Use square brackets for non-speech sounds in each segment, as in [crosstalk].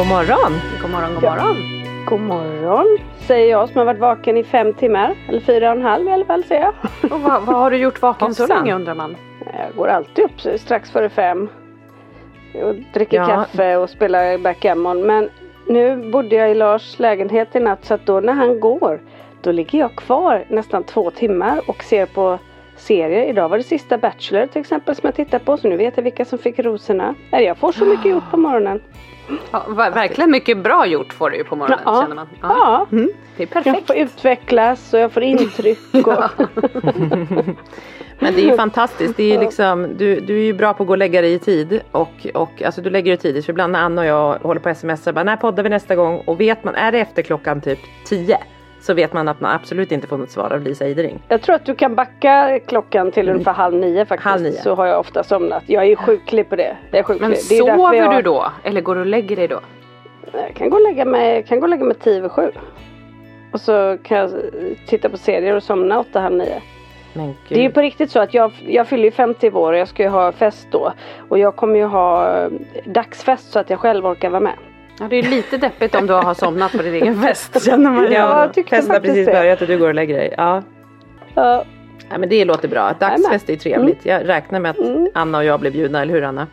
God morgon! God morgon, god morgon. God morgon, säger jag som har varit vaken i fem timmar. Eller fyra och en halv i alla fall säger jag. Och vad, vad har du gjort vaken så länge undrar man? Jag går alltid upp strax före fem. Och dricker Ja. kaffe och spelar backgammon. Men nu bodde jag i Lars lägenhet i natt så att då när han går då ligger jag kvar nästan två timmar och ser på serier. Idag var det sista Bachelor till exempel som jag tittar på så nu vet jag vilka som fick rosorna. Jag får så mycket gjort på morgonen. Ja, ver- verkligen mycket bra gjort får du ju på morgonen Ja. känner man. Ja. Det är Jag perfekt. får utvecklas och jag får intryck. Och... Men det är ju fantastiskt. Det är ju liksom, du, du är ju bra på att gå och lägga dig i tid. Och, och alltså du lägger dig tidigt. För ibland när Anna och jag håller på smsar. Bara, när poddar vi nästa gång? Och vet man, är det efter klockan typ 10? Så vet man att man absolut inte får något svar av Lisa Idering. Jag tror att du kan backa klockan till ungefär halv nio faktiskt. Halv nio. Så har jag ofta somnat. Jag är ju sjuklig på det. Jag är sjuklig. Men det är sover jag... du då? Eller går du och lägger dig då? Jag kan gå och lägga mig, kan gå och lägga mig tio över sju. Och så kan jag titta på serier och somna åtta, halv nio. Det är ju på riktigt så att jag, jag fyller ju 50 år och jag ska ju ha fest då. Och jag kommer ju ha eh, dagsfest så att jag själv orkar vara med. Ja, det är lite deppigt om du har somnat på din egen [laughs] fest känner man. Ja, jag tyckte Festen har precis det. börjat och du går och lägger dig. Ja. Ja, ja men det låter bra. Dagsfest är trevligt. Jag räknar med att Anna och jag blir bjudna, eller hur Anna?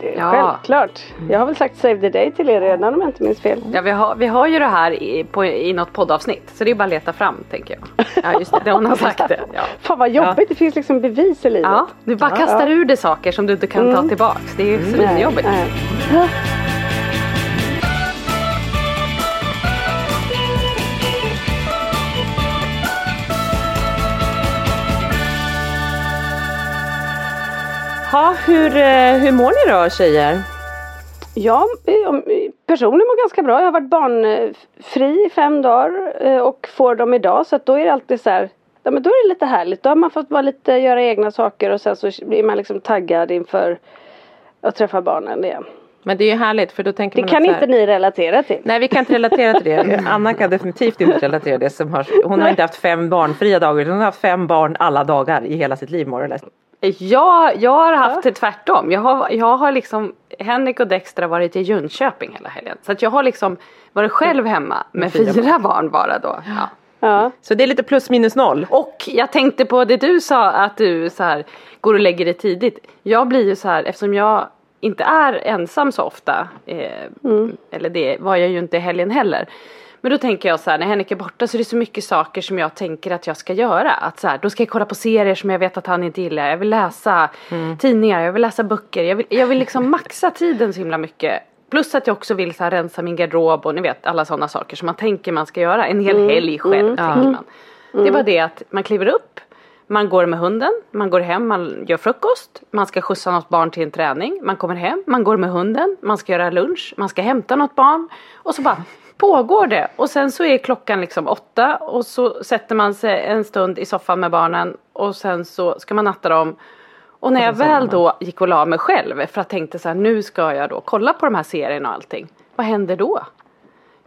det är Ja. självklart. Jag har väl sagt save the day till er redan om jag inte minns fel. Ja, vi har, vi har ju det här i, på, i något poddavsnitt. Så det är bara att leta fram tänker jag. Ja just det. [laughs] Hon har sagt det. Ja. Fan vad jobbigt, det finns liksom bevis i livet. Ja, du bara kastar ur dig saker som du inte kan ta tillbaks. Det är ju svinjobbigt. Ha, hur, eh, hur mår ni då tjejer? Ja, eh, personligen mår ganska bra. Jag har varit barnfri i fem dagar eh, och får dem idag. Så att då är det alltid så här. Ja, men då är det lite härligt. Då har man fått vara lite, göra egna saker och sen så blir man liksom taggad inför att träffa barnen igen. Men det är ju härligt för då tänker Det man kan så här- inte ni relatera till. Nej vi kan inte relatera till det. [laughs] Anna kan definitivt inte relatera det. Som har, hon har inte haft fem barnfria dagar utan hon har haft fem barn alla dagar i hela sitt liv more less. Jag, jag har haft det tvärtom. Jag har, jag har liksom, Henrik och Dexter har varit i Jönköping hela helgen. Så att jag har liksom varit själv hemma med fyra barn bara då. Ja. Ja. Så det är lite plus minus noll. Och jag tänkte på det du sa att du så här, går och lägger dig tidigt. Jag blir ju så här eftersom jag inte är ensam så ofta. Eh, Eller det var jag ju inte i helgen heller. Men då tänker jag så här när Henrik är borta så är det så mycket saker som jag tänker att jag ska göra. Att så här, då ska jag kolla på serier som jag vet att han inte gillar. Jag vill läsa tidningar, jag vill läsa böcker. Jag vill, jag vill liksom [laughs] maxa tiden så himla mycket. Plus att jag också vill så här rensa min garderob och ni vet alla sådana saker som man tänker man ska göra. En hel helg själv tänker man. Det är bara det att man kliver upp, Man går med hunden, man går hem, man gör frukost, man ska skjutsa något barn till en träning, man kommer hem, man går med hunden, man ska göra lunch, man ska hämta något barn och så bara pågår det och sen så är klockan liksom åtta och så sätter man sig en stund i soffan med barnen och sen så ska man natta dem och när jag väl då gick och la mig själv för att jag tänkte så här nu ska jag då kolla på de här serierna och allting. Vad händer då?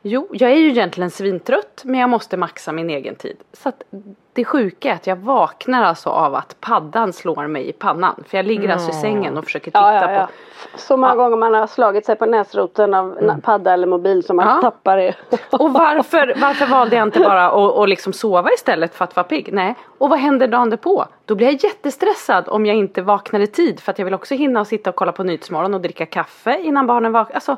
Jo, jag är ju egentligen svintrött men jag måste maxa min egen tid. Så att det sjuka är att jag vaknar alltså av att paddan slår mig i pannan. För jag ligger alltså i sängen och försöker titta Ja, ja, ja. på Så många gånger man har slagit sig på näsroten av mm. padda eller mobil som man tappar det. Och varför, varför valde jag inte bara att, att liksom sova istället för att vara pigg? Nej. Och vad händer dagen därpå? Då blir jag jättestressad om jag inte vaknar i tid för att jag vill också hinna och sitta och kolla på Nyhetsmorgon och dricka kaffe innan barnen vaknar. Alltså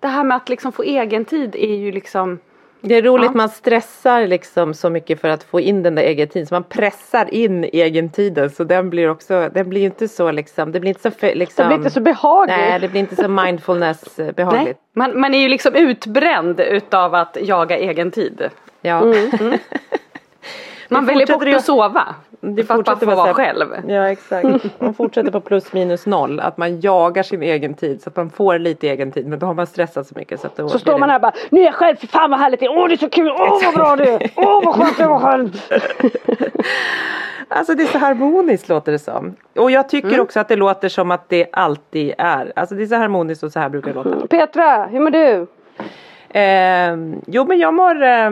det här med att liksom få egen tid är ju liksom Det är roligt, Ja. man stressar liksom så mycket för att få in den där egen tiden. Så man pressar in egen tiden så den blir också, den blir inte så liksom, det blir inte så liksom. Det blir inte så behagligt. Nej, det blir inte så mindfulness eh, behagligt. Nej, man, man är ju liksom utbränd utav att jaga egen tid. Ja. Mm. [laughs] Man väljer bort att sova. Det för att man får vara här- själv. Ja exakt. Man fortsätter på plus minus noll. Att man jagar sin egen tid så att man får lite egen tid. Men då har man stressat så mycket så att Så står man här bara, nu är jag själv, fy fan vad härligt det är, åh det är så kul, åh vad bra det är, åh vad skönt det var själv. Alltså det är så harmoniskt låter det som. Och jag tycker Mm. också att det låter som att det alltid är. Alltså det är så harmoniskt och så här brukar det låta. Petra, hur mår du? Eh, jo men jag mår eh,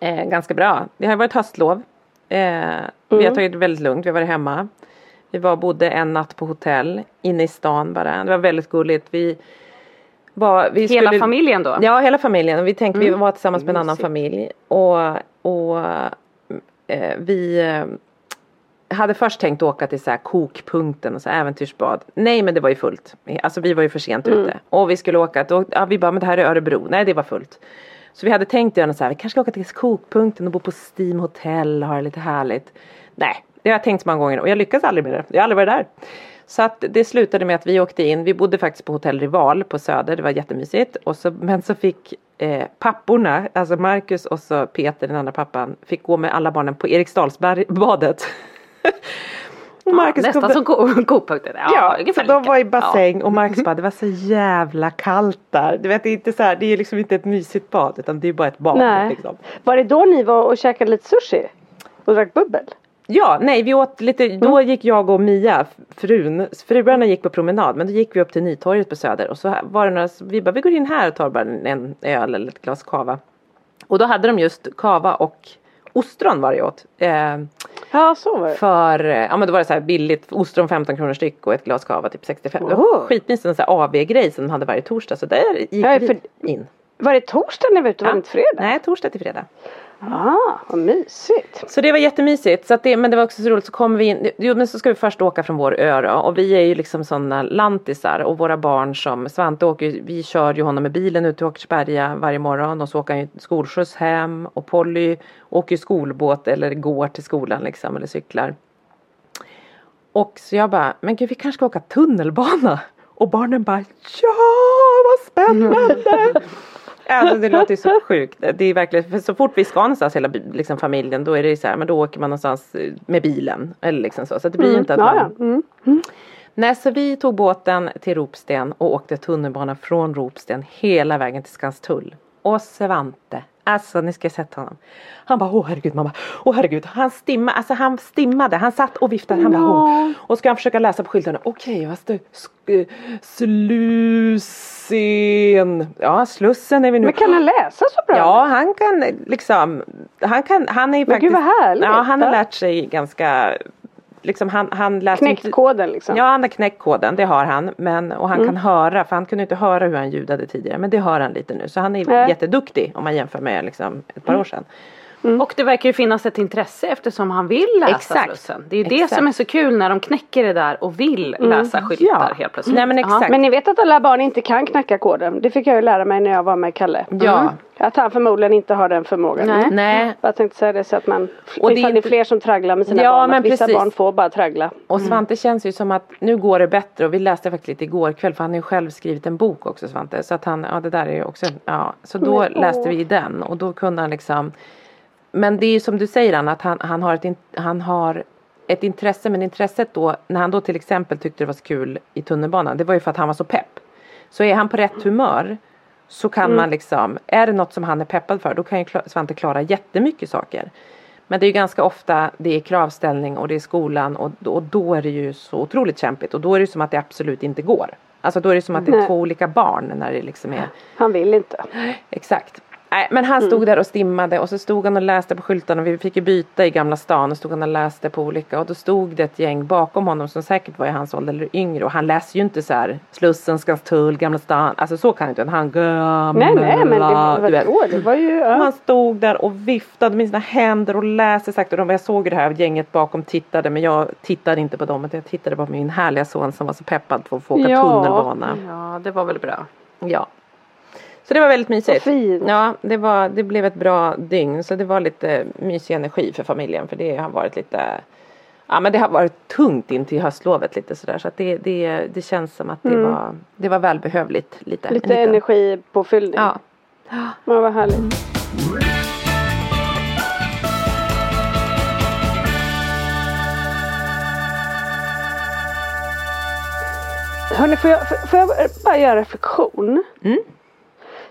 eh, ganska bra. Det har varit höstlov. Eh, Vi Mm. har tagit det väldigt lugnt, vi har varit hemma. Vi var, bodde en natt på hotell inne i stan bara. Det var väldigt gulligt. Vi var, vi Hela skulle, familjen då? Ja hela familjen. Vi tänkte Mm. vi var tillsammans med en annan familj. Och, och eh, vi eh, hade först tänkt åka till så här kokpunkten och så äventyrsbad. Nej men det var ju fullt. Alltså vi var ju för sent Mm. ute. Och vi skulle åka, då, ja, vi bara men det här är Örebro. Nej det var fullt. Så vi hade tänkt göra något så här, vi kanske ska åka till kokpunkten och bo på Steam Hotel och ha det lite härligt. Nej, det har jag tänkt så många gånger och jag lyckas aldrig med det. Jag har aldrig varit där. Så att det slutade med att vi åkte in, vi bodde faktiskt på hotell Rival på Söder, det var jättemysigt. Och så, men så fick eh, papporna, alltså Marcus och så Peter, den andra pappan, fick gå med alla barnen på Eriksdalsbadet. [laughs] och Marcus Nästan kom- som ko- [laughs] kokpunkten. Ja, Ja, så de var i bassäng och Marcus bara, det var så jävla kallt där. Du vet, det är inte så här, det är liksom inte ett mysigt bad utan det är bara ett bad. Nej. Liksom. Var det då ni var och käkade lite sushi? Och drack bubbel? Ja, nej vi åt lite, då gick jag och Mia, frun, fruarna gick på promenad men då gick vi upp till Nytorget på Söder och så var det några, vi bara vi går in här och tar bara en öl eller ett glas kava. Och då hade de just kava och ostron var det åt. Eh, Ja så var det. för, ja men då var det så här billigt, ostron 15 kronor styck och ett glas kava typ 65. Det var Oh. skitmysigt, en sån här AV-grej som de hade varje torsdag så där gick Ja, vi in. Var det torsdag ni var ute? Var det inte fredag? Nej, torsdag till fredag. Ah, vad mysigt. Så det var jättemysigt. Så att det, men det var också så roligt så kommer vi in. Jo men så ska vi först åka från vår ö då. Och vi är ju liksom sådana lantisar. Och våra barn som Svante åker vi kör ju honom med bilen ut till Åkersberga varje morgon. Och så åker han ju skolskjuts hem. Och Polly åker ju skolbåt eller går till skolan liksom. Eller cyklar. Och så jag bara, men gud vi kanske ska åka tunnelbana. Och barnen bara, ja vad spännande. [laughs] Alltså det låter ju så sjukt. Det är verkligen, för så fort vi ska någonstans hela liksom, familjen då är det så här, men då åker man någonstans eh, med bilen. Eller liksom så. Så det blir ju inte att man... ja. Mm. Nej, så vi tog båten till Ropsten och åkte tunnelbana från Ropsten hela vägen till Skanstull. Och Svante, alltså ni ska sätta honom. Han bara, åh herregud mamma, åh herregud. Han stimmade, alltså han stimmade, han satt och viftade. Han bara, åh. Och ska han försöka läsa på skyltarna, okej vad står eh, Slussen. Ja, Slussen är vi nu. Men kan han läsa så bra? Ja, han kan liksom, han kan, han är ju Men faktiskt. gud, vad härligt. Ja, han har lärt sig ganska, liksom han, han läser Knäckt koden liksom. Ja, han har knäckt koden, det har han. Men, och han kan höra, för han kunde inte höra hur han ljudade tidigare. Men det hör han lite nu. Så han är Nej. jätteduktig om man jämför med liksom, ett par år sedan. Och det verkar ju finnas ett intresse eftersom han vill läsa Exakt. Slussen. Det är det Exakt. som är så kul när de knäcker det där och vill läsa skyltar Ja. helt plötsligt. Nej, men exakt. Men ni vet att alla barn inte kan knacka koden. Det fick jag ju lära mig när jag var med Kalle. Ja. Att han förmodligen inte har den förmågan. Nej. Nej, Jag tänkte säga det så att man, Och det är det inte- fler som tragglar med sina Ja, barn. men vissa precis. barn får bara traggla. och Svante känns ju som att nu går det bättre. Och vi läste faktiskt lite igår kväll, för han har ju själv skrivit en bok också Svante. Så att han, ja det där är ju också, ja. Så då Men, åh. läste vi den och då kunde han liksom men det är ju som du säger Anna, att han, han, har ett, in- han har ett intresse, men intresset då, när han då till exempel tyckte det var så kul i tunnelbanan, det var ju för att han var så pepp. Så är han på rätt humör så kan man liksom, är det något som han är peppad för, då kan ju Svante klara jättemycket saker. Men det är ju ganska ofta det är kravställning och det är skolan och, och då är det ju så otroligt kämpigt och då är det som att det absolut inte går. Alltså då är det som att det är Nej. två olika barn när det liksom är Han vill inte. Exakt. Nej, men han stod där och stimmade och så stod han och läste på skyltarna. Vi fick ju byta i Gamla stan och stod han och läste på olika och då stod det ett gäng bakom honom som säkert var i hans ålder eller yngre och han läser ju inte så här Slussen, Skanstull, Gamla stan. Alltså så kan inte han gamla. Nej nej men det, du vet. det var ju... Ja. han stod där och viftade med sina händer och läste sakta. Och de, jag såg det här gänget bakom tittade men jag tittade inte på dem. utan Jag tittade på min härliga son som var så peppad på att få åka Ja. tunnelbana. Ja, det var väl bra. Ja. Så det var väldigt mysigt. Ja, det, var, det blev ett bra dygn. Så det var lite mysig energi för familjen. För det har varit lite Ja men det har varit tungt in till höstlovet lite sådär. Så att det, det, det känns som att det, var, det var välbehövligt. Lite, Mm. Lite en liten- energipåfyllning. Ja. Ja, vad härligt. Hörni, får jag, får jag bara göra en reflektion? Mm.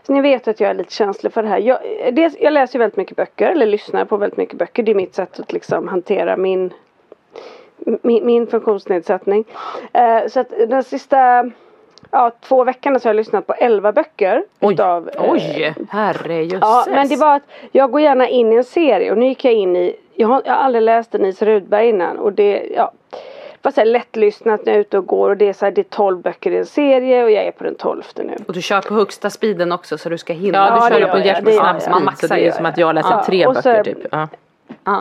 Ni vet att jag är lite känslig för det här. Jag, dels, jag läser ju väldigt mycket böcker, eller lyssnar på väldigt mycket böcker. Det är mitt sätt att liksom hantera min, min, min funktionsnedsättning. Eh, så att den sista ja, två veckorna så har jag lyssnat på elva böcker. Oj. Utav, eh, Oj, herrejösses. Ja, men det var att jag går gärna in i en serie och nu gick jag in i, jag har, jag har aldrig läst Denise Rudberg innan och det, ja, var så här lättlyssnat när jag är ute och går och det är så här, det är tolv böcker i en serie och jag är på den tolfte nu. Och du kör på högsta speeden också så du ska hinna. Ja, du Ja, kör på jättesnabb gör speed. Man maxar så det är som att jag läser Ja, tre och så- böcker typ. Ja.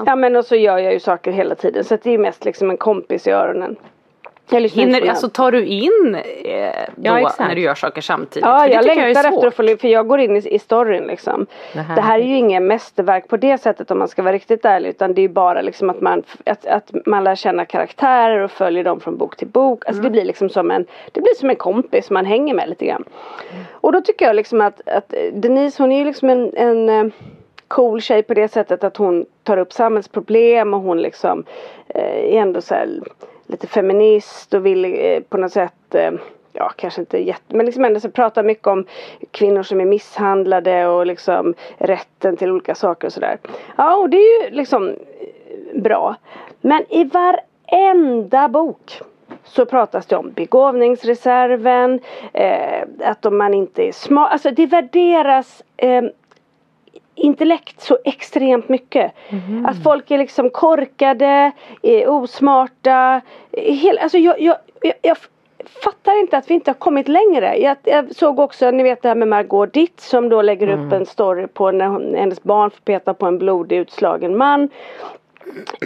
Ja men och så gör jag ju saker hela tiden så att det är mest liksom en kompis i öronen. Jag på Hinner, alltså tar du in eh, då Ja, när du gör saker samtidigt? Ja, För jag längtar är efter att få för jag går in i, i storyn liksom. Det här- Det här är ju inget mästerverk på det sättet om man ska vara riktigt ärlig utan det är bara liksom att man, att, att man lär känna karaktärer och följer dem från bok till bok. Alltså det blir liksom som en, det blir som en kompis man hänger med lite grann. Och då tycker jag liksom att, att Denise hon är ju liksom en, en eh, cool tjej på det sättet att hon tar upp samhällsproblem och hon liksom eh, är ändå så här lite feminist och vill eh, på något sätt eh, Ja kanske inte jätte men liksom ändå så pratar mycket om kvinnor som är misshandlade och liksom rätten till olika saker och sådär. Ja och det är ju liksom eh, bra. Men i varenda bok så pratas det om begåvningsreserven, eh, att om man inte är smart, alltså det värderas eh, intellekt så extremt mycket. Att folk är liksom korkade, är osmarta. Hel, alltså jag, jag, jag, jag fattar inte att vi inte har kommit längre. Jag, jag såg också, ni vet det här med Margot Ditt som då lägger upp en story på när hon, hennes barn får peta på en blodig utslagen man.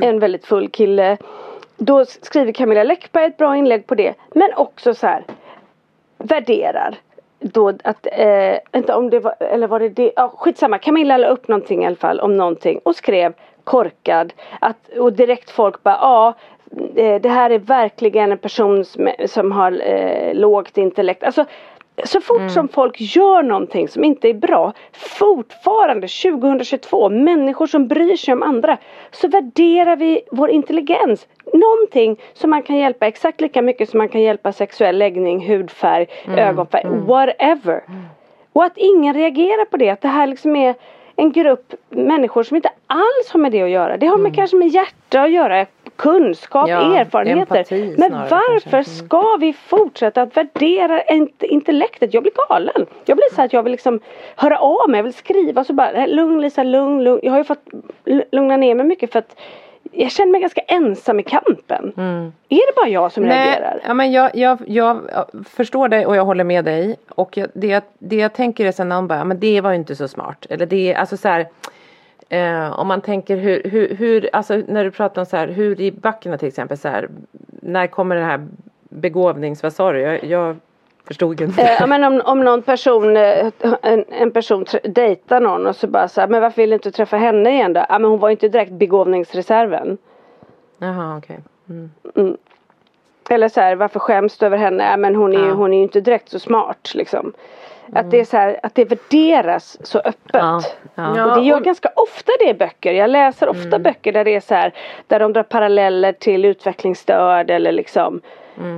En väldigt full kille. Då skriver Camilla Läckberg ett bra inlägg på det. Men också så här värderar då att, eh, inte om det var, eller var det det, ja skitsamma, Camilla la upp någonting i alla fall om någonting och skrev korkad att, och direkt folk bara ja eh, det här är verkligen en person som, som har eh, lågt intellekt. Alltså så fort som folk gör någonting som inte är bra, fortfarande 2022, människor som bryr sig om andra, så värderar vi vår intelligens. Någonting som man kan hjälpa exakt lika mycket som man kan hjälpa sexuell läggning, hudfärg, ögonfärg, whatever. Och att ingen reagerar på det, att det här liksom är en grupp människor som inte alls har med det att göra. Det har med kanske med hjärta att göra, kunskap, Ja, erfarenheter. Men varför kanske. Mm. ska vi fortsätta att värdera int- intellektet? Jag blir galen. Jag blir så att jag vill liksom höra av mig, jag vill skriva så bara lugn Lisa, lugn, lugn. Jag har ju fått lugna ner mig mycket för att jag känner mig ganska ensam i kampen. Är det bara jag som reagerar? Mm. Nej, ja, men jag, jag, jag förstår dig och jag håller med dig. Och jag, det, jag- det jag tänker är sen när hon bara, "Ja, men det var ju inte så smart. Eller det, alltså så här, eh, om man tänker hur, hur, hur, alltså när du pratar om så här, hur i böckerna till exempel så här, när kommer det här begåvnings, vad sa du? Jag, jag förstod inte. Eh, men om, om någon person, eh, en, en person dejtar någon och så bara så här, men varför vill du inte träffa henne igen då? Ja men hon var ju inte direkt begåvningsreserven. Jaha okej. Mm. Eller så här, varför skäms du över henne? Ja, men hon är, Ja. hon är ju inte direkt så smart liksom. Att det är så här, att det värderas så öppet. Ja, ja. Och det gör och- ganska ofta det i böcker. Jag läser ofta böcker där det är så här, där de drar paralleller till utvecklingsstörd eller liksom.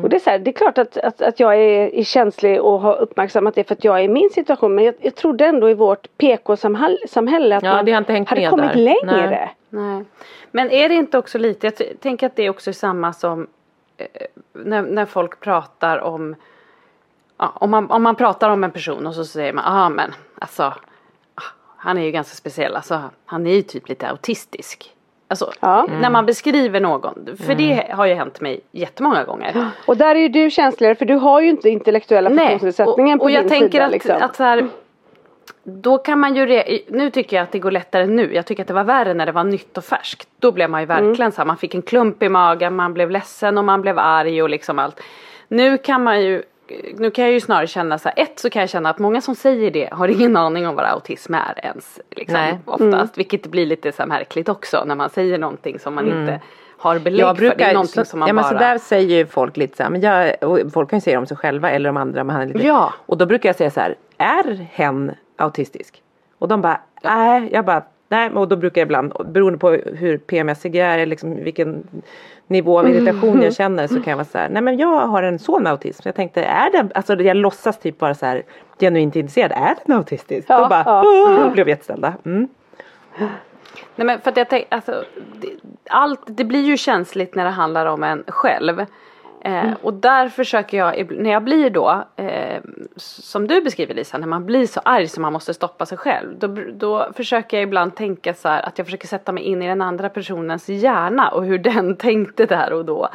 Och det är så här, det är klart att, att, att jag är, är känslig och har uppmärksammat det för att jag är i min situation. Men jag, jag trodde ändå i vårt PK-samhälle att Ja, man det har inte hängt hade med kommit där. längre. Nej. Nej. Men är det inte också lite, jag tänker att det är också samma som eh, när, när folk pratar om ja, om, man, om man pratar om en person och så säger man, ah men alltså ah, han är ju ganska speciell, alltså han är ju typ lite autistisk. Alltså Ja. när man beskriver någon, för det har ju hänt mig jättemånga gånger. Och där är ju du känsligare för du har ju inte intellektuella funktionsnedsättningen och, på och jag din tänker sida. att, liksom. att så här, då kan man ju, re- nu tycker jag att det går lättare nu. Jag tycker att det var värre när det var nytt och färskt. Då blev man ju Mm. verkligen så här, man fick en klump i magen, man blev ledsen och man blev arg och liksom allt. Nu kan man ju, nu kan jag ju snarare känna så här, ett så kan jag känna att många som säger det har ingen aning om vad autism är ens. Liksom, Nej. Oftast, Mm. vilket blir lite så märkligt också när man säger någonting som man inte har belägg Jag för. Det är brukar, någonting så, som man ja, men bara... så där säger ju folk lite så här, men jag, folk kan ju säga om sig själva eller om andra. Men han är lite, Ja. Och då brukar jag säga så här, är hen autistisk? Och de bara, nej, jag bara, nej, och då brukar jag ibland, beroende på hur PMSig jag är, liksom vilken nivå av irritation jag känner så kan jag vara så här, nej men jag har en son med autism. Jag tänkte, är det, alltså jag låtsas typ bara så här genuint intresserad, är den autistisk? Ja, då bara, ja. "Åh", blev jätteställda. Mm. Nej men för att jag tänker, alltså, det, allt, det blir ju känsligt när det handlar om en själv. Eh, Och där försöker jag, när jag blir då, eh, som du beskriver Lisa, när man blir så arg så man måste stoppa sig själv. Då, då försöker jag ibland tänka så här att jag försöker sätta mig in i den andra personens hjärna och hur [laughs] den tänkte där och då.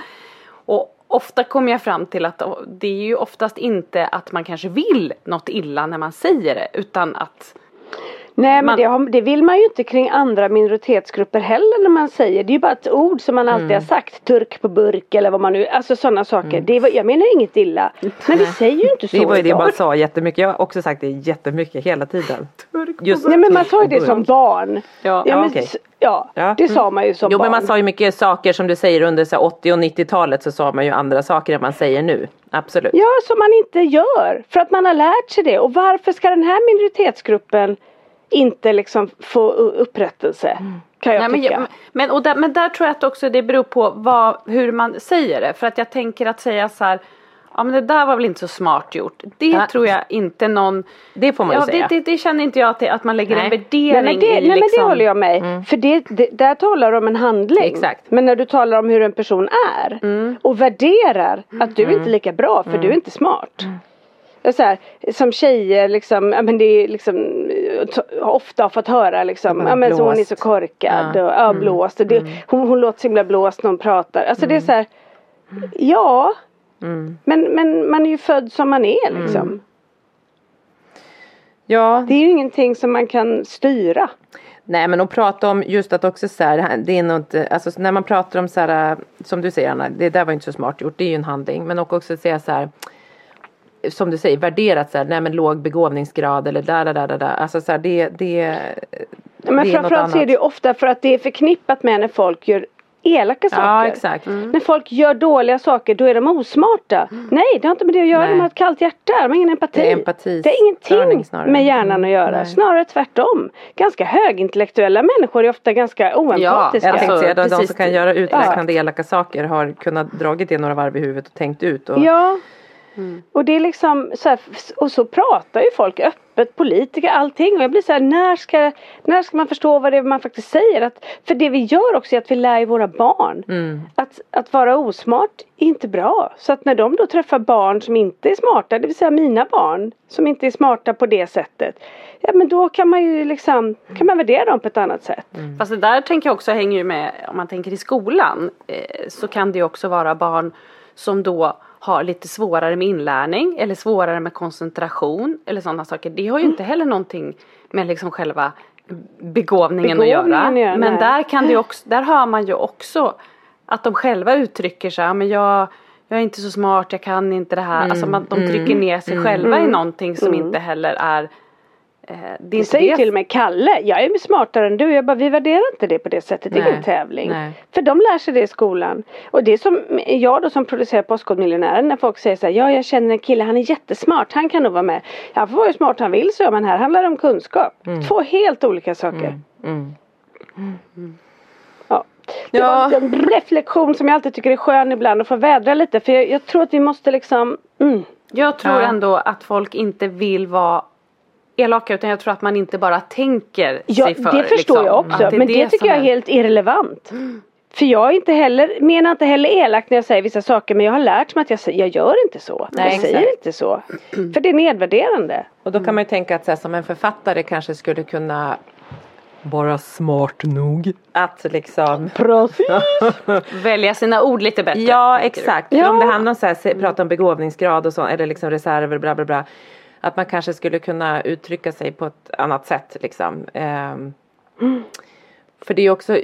Och ofta kommer jag fram till att det är ju oftast inte att man kanske vill något illa när man säger det utan att Nej men Man- det, har, det vill man ju inte kring andra minoritetsgrupper heller när man säger. Det är ju bara ett ord som man alltid Mm. har sagt. Turk på burk eller vad man nu, alltså sådana saker. Det var, jag menar inget illa. Men vi säger ju inte så Det var ju det bara sa jättemycket, jag har också sagt det jättemycket hela tiden. Just Nej men man sa ju det turk på som burk. barn. Ja. ja, men, s- ja Ja. det sa man ju som Jo barn. men man sa ju mycket saker som du säger under så här 80 och 90-talet så sa man ju andra saker än man säger nu. Absolut. Ja, som man inte gör. För att man har lärt sig det. Och varför ska den här minoritetsgruppen inte liksom få upprättelse? Kan jag Nej, men, tycka. jag- men, och där, men där tror jag att också det beror på vad, hur man säger det. För att jag tänker att säga så här. Ja men det där var väl inte så smart gjort. Det Ja. tror jag inte någon. Det får man ju ja, säga. det, det, det känner inte jag att, det, att man lägger Nej. en Nej värdering men, det, i. nej men det liksom. håller jag med För det, det, där talar du om en handling. Exakt. Men när du talar om hur en person är och värderar att du inte är lika bra för du är inte smart. Så här, som tjejer liksom, ja, men det är liksom ofta har fått höra liksom, ja, men så hon är så korkad Ja. och ja, blåst och det, hon, hon låter så himla blåst när hon pratar. Alltså det är så här, ja men, men man är ju född som man är liksom. Ja, Det är ju ingenting som man kan styra. nej men att prata om just att också så här, det är inte, alltså när man pratar om så här, som du säger Anna, det där var inte så smart gjort, det är ju en handling. Men också säga så här, som du säger, värderat så här, nej men låg begåvningsgrad eller där, där, där, där. Alltså så här, det, det, Ja, Men är framförallt så är det ju ofta för att det är förknippat med när folk gör elaka saker. Ja, exakt. När folk gör dåliga saker då är de osmarta. Nej, det har inte med det att göra. Nej. De har ett kallt hjärta, de har ingen empati. Det är empati- Det har ingenting med hjärnan att göra. Nej. Snarare tvärtom. Ganska högintellektuella människor är ofta ganska oempatiska. Jag tänkte säga de precis. som kan göra uträknande elaka saker har kunnat dragit det några varv i huvudet och tänkt ut. Och, Ja. Och det är liksom så här, och så pratar ju folk öppet, politiker, allting. Och jag blir så här, när ska, när ska man förstå vad det är man faktiskt säger? Att, för det vi gör också är att vi lär våra barn att, att vara osmart är inte bra. Så att när de då träffar barn som inte är smarta, det vill säga mina barn som inte är smarta på det sättet. Ja men då kan man ju liksom, kan man värdera dem på ett annat sätt. Fast det där tänker jag också hänger ju med, om man tänker i skolan, eh, så kan det också vara barn som då har lite svårare med inlärning eller svårare med koncentration eller sådana saker. Det har ju inte heller någonting med liksom själva begåvningen, att göra. Begåvningen att göra, Men nej. där kan det också, där hör man ju också att de själva uttrycker sig, ja men jag jag är inte så smart, jag kan inte det här. Alltså man, de trycker ner sig själva i någonting som inte heller är det är Det inte säger det. till och med Kalle. Jag är smartare än du. Jag bara, vi värderar inte det på det sättet. Det är Nej. ingen tävling. Nej. För de lär sig det i skolan. Och det är som jag då som producerar Postkodmiljonären. När folk säger så här, ja jag känner en kille, han är jättesmart. Han kan nog vara med. Han får vara hur smart han vill så men här handlar det om kunskap. Två helt olika saker. Mm. Ja. Det Ja. var en reflektion som jag alltid tycker är skön ibland att få vädra lite. För jag, jag tror att vi måste liksom mm. Jag tror Ja. ändå att folk inte vill vara elaka utan jag tror att man inte bara tänker Ja, sig för. det förstår liksom. jag också. Är Men det, tycker jag är helt irrelevant. För jag är inte heller, menar inte heller elakt när jag säger vissa saker men jag har lärt mig att jag, jag gör inte så. Nej, jag säger exakt. inte så. För det är nedvärderande. Och då kan man ju tänka att så här, som en författare kanske skulle kunna vara smart nog att liksom. [laughs] Välja sina ord lite bättre. Ja exakt, Ja. för om det handlar om så här, prata om begåvningsgrad och så eller liksom reserver bla bla bla att man kanske skulle kunna uttrycka sig på ett annat sätt liksom. Ehm, För det är också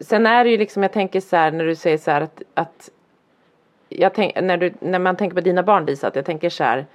Sen är det ju liksom jag tänker så här när du säger så här att, att jag tänk, när, du, när man tänker på dina barn Lisa att jag tänker så här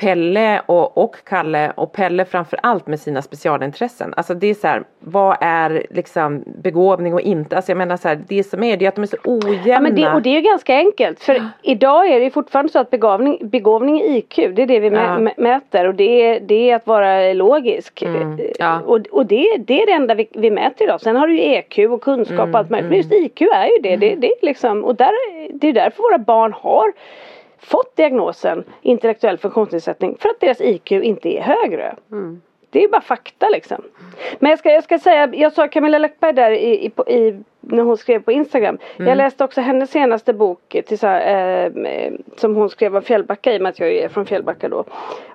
Pelle och, och Kalle och Pelle framför allt med sina specialintressen. Alltså det är så här, vad är liksom begåvning och inte? Alltså jag menar så här, det som är det är att de är så ojämna. Ja, men det, och det är ju ganska enkelt. För [gasps] idag är det fortfarande så att begåvning, begåvning är IQ. Det är det vi Ja. mä- mäter. Och det är, det är att vara logisk. Mm, Eh, ja. Och, och det, det är det enda vi, vi mäter idag. Sen har du ju EQ och kunskap Mm, och allt möjligt. Men just IQ är ju det. det, det är liksom, och där, det är därför våra barn har fått diagnosen intellektuell funktionsnedsättning. För att deras IQ inte är högre. Mm. Det är bara fakta liksom. Men jag ska, jag ska säga, jag sa Camilla Läckberg där i, i, i, när hon skrev på Instagram. Jag läste också hennes senaste bok till så här, eh, som hon skrev om Fjällbacka i och med att jag är från Fjällbacka då.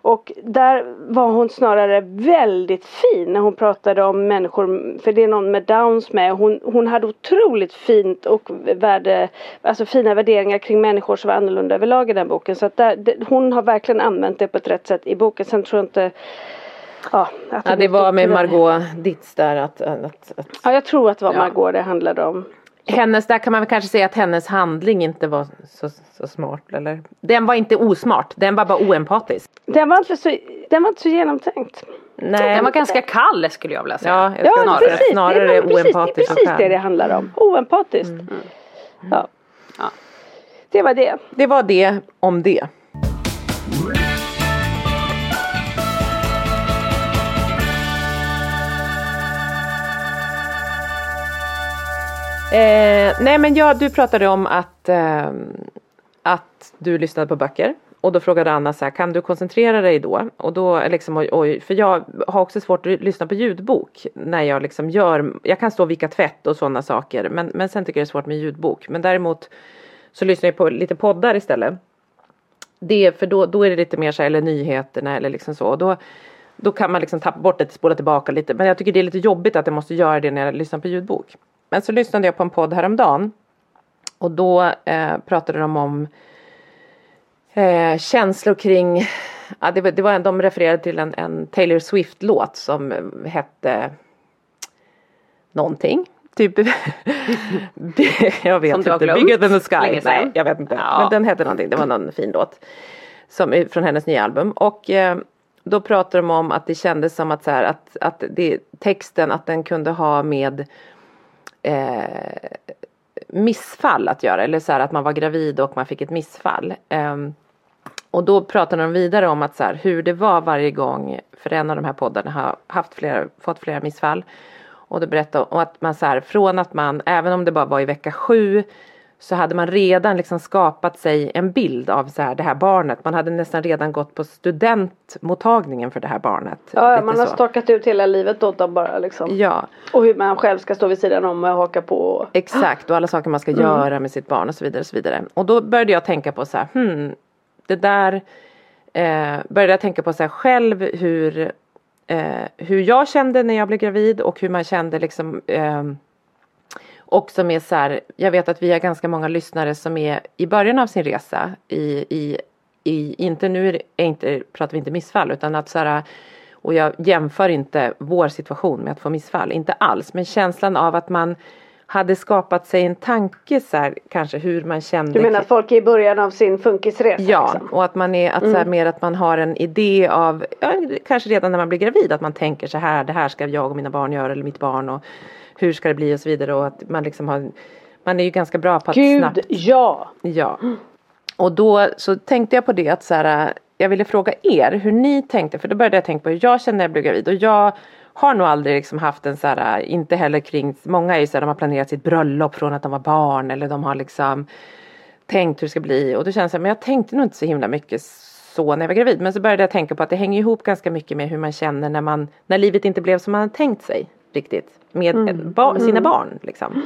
Och där var hon snarare väldigt fin när hon pratade om människor, för det är någon med downs med. Hon, hon hade otroligt fint och värde, alltså fina värderingar kring människor som var annorlunda överlag i den boken. Så att där, det, hon har verkligen använt det på ett rätt sätt i boken. Sen tror jag inte Ja, att Ja det var med. Margot Ditz där att, att, att Ja, jag tror att det var Ja. Margot det handlade om. hennes, där kan man väl kanske säga att hennes handling inte var så, så smart eller Den var inte osmart, den var bara oempatisk. Den var inte så, den var inte så genomtänkt. Nej. Den var ganska kall skulle jag vilja säga. Ja, jag Ja, snarare, precis. snarare det, precis, det är oempatisk precis det det handlar om. Oempatiskt. Ja. Ja. Det var det. Det var det om det. Eh, nej men jag, du pratade om att, eh, att du lyssnade på böcker. Och då frågade Anna så här, kan du koncentrera dig då? Och då liksom, oj, oj, för jag har också svårt att lyssna på ljudbok. När jag liksom gör, jag kan stå och vika tvätt och sådana saker. Men, men sen tycker jag det är svårt med ljudbok. Men däremot så lyssnar jag på lite poddar istället. Det, för då, då är det lite mer så här, eller nyheterna eller liksom så. Och då, då kan man liksom tappa bort det, spola tillbaka lite. Men jag tycker det är lite jobbigt att jag måste göra det när jag lyssnar på ljudbok. Men så lyssnade jag på en podd häromdagen. Och då eh, pratade de om eh, känslor kring, ja, det, det var, de refererade till en, en Taylor Swift-låt som eh, hette någonting. Typ, [laughs] jag vet inte, Bigger than the sky. Nej, jag vet inte. Ja. Men den hette någonting, det var någon fin låt. Som, är från hennes nya album. Och eh, då pratade de om att det kändes som att, så här, att, att det, texten, att den kunde ha med eh, missfall att göra. Eller så här att man var gravid och man fick ett missfall. Eh, och då pratade de vidare om att så här, hur det var varje gång, för en av de här poddarna har haft flera, fått flera missfall. Och då berättade om att man så här, från att man, även om det bara var i vecka sju, så hade man redan liksom skapat sig en bild av så här, det här barnet. Man hade nästan redan gått på studentmottagningen för det här barnet. Ja, man har så. stakat ut hela livet åt dem bara liksom. Ja, Och hur man själv ska stå vid sidan om och haka på. Exakt och alla saker man ska göra med sitt barn och så vidare. Och, så vidare. och då började jag tänka på så här, hmm, det där eh, började jag tänka på så här själv hur, eh, hur jag kände när jag blev gravid och hur man kände liksom eh, också med så här, jag vet att vi har ganska många lyssnare som är i början av sin resa i, i, i inte nu är är inte, pratar vi inte missfall utan att så här och jag jämför inte vår situation med att få missfall, inte alls. Men känslan av att man hade skapat sig en tanke så här, kanske hur man kände. Du menar att folk är i början av sin funkisresa? Ja, liksom? och att man är, att så här, mer att man har en idé av, ja, kanske redan när man blir gravid, att man tänker så här, det här ska jag och mina barn göra eller mitt barn och hur ska det bli och så vidare. Och att man liksom har, man är ju ganska bra på att Gud, snabbt ja! Ja. Och då så tänkte jag på det att så här, jag ville fråga er hur ni tänkte. För då började jag tänka på hur jag kände när jag blev gravid. Och jag har nog aldrig liksom haft en så här, inte heller kring, många är ju så här, de har planerat sitt bröllop från att de var barn. Eller de har liksom tänkt hur det ska bli. Och då känns det men jag tänkte nog inte så himla mycket så när jag var gravid. Men så började jag tänka på att det hänger ihop ganska mycket med hur man känner när man, när livet inte blev som man hade tänkt sig riktigt med ba, sina barn liksom.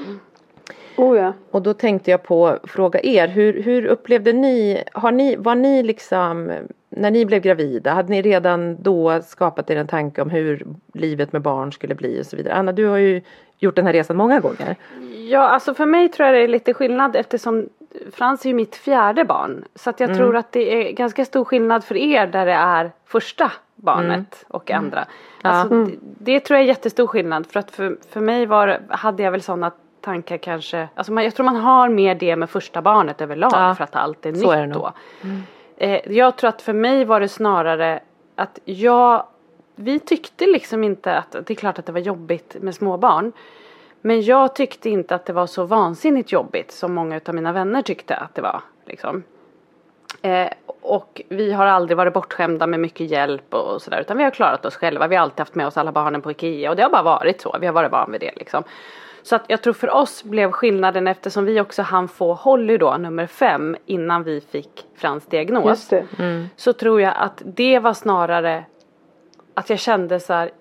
Oh ja. Och då tänkte jag på fråga er, hur, hur upplevde ni, har ni, var ni liksom, när ni blev gravida, hade ni redan då skapat er en tanke om hur livet med barn skulle bli och så vidare? Anna, du har ju gjort den här resan många gånger. Ja, alltså för mig tror jag det är lite skillnad eftersom Frans är ju mitt fjärde barn. Så att jag tror att det är ganska stor skillnad för er där det är första barnet och andra. Alltså, det, det tror jag är jättestor skillnad för att för, för mig var, hade jag väl sådana tankar kanske, alltså man, jag tror man har mer det med första barnet överlag Ja, för att allt är så är nytt nog. då. Eh, jag tror att för mig var det snarare att jag, vi tyckte liksom inte att, det är klart att det var jobbigt med småbarn. Men jag tyckte inte att det var så vansinnigt jobbigt som många av mina vänner tyckte att det var. Liksom. Eh, och vi har aldrig varit bortskämda med mycket hjälp och, sådär utan vi har klarat oss själva. Vi har alltid haft med oss alla barnen på Ikea och det har bara varit så. Vi har varit van vid det liksom. Så att jag tror för oss blev skillnaden eftersom vi också hann få Holly då, nummer fem, innan vi fick Frans diagnos. Just det. Så tror jag att det var snarare att jag kände så här,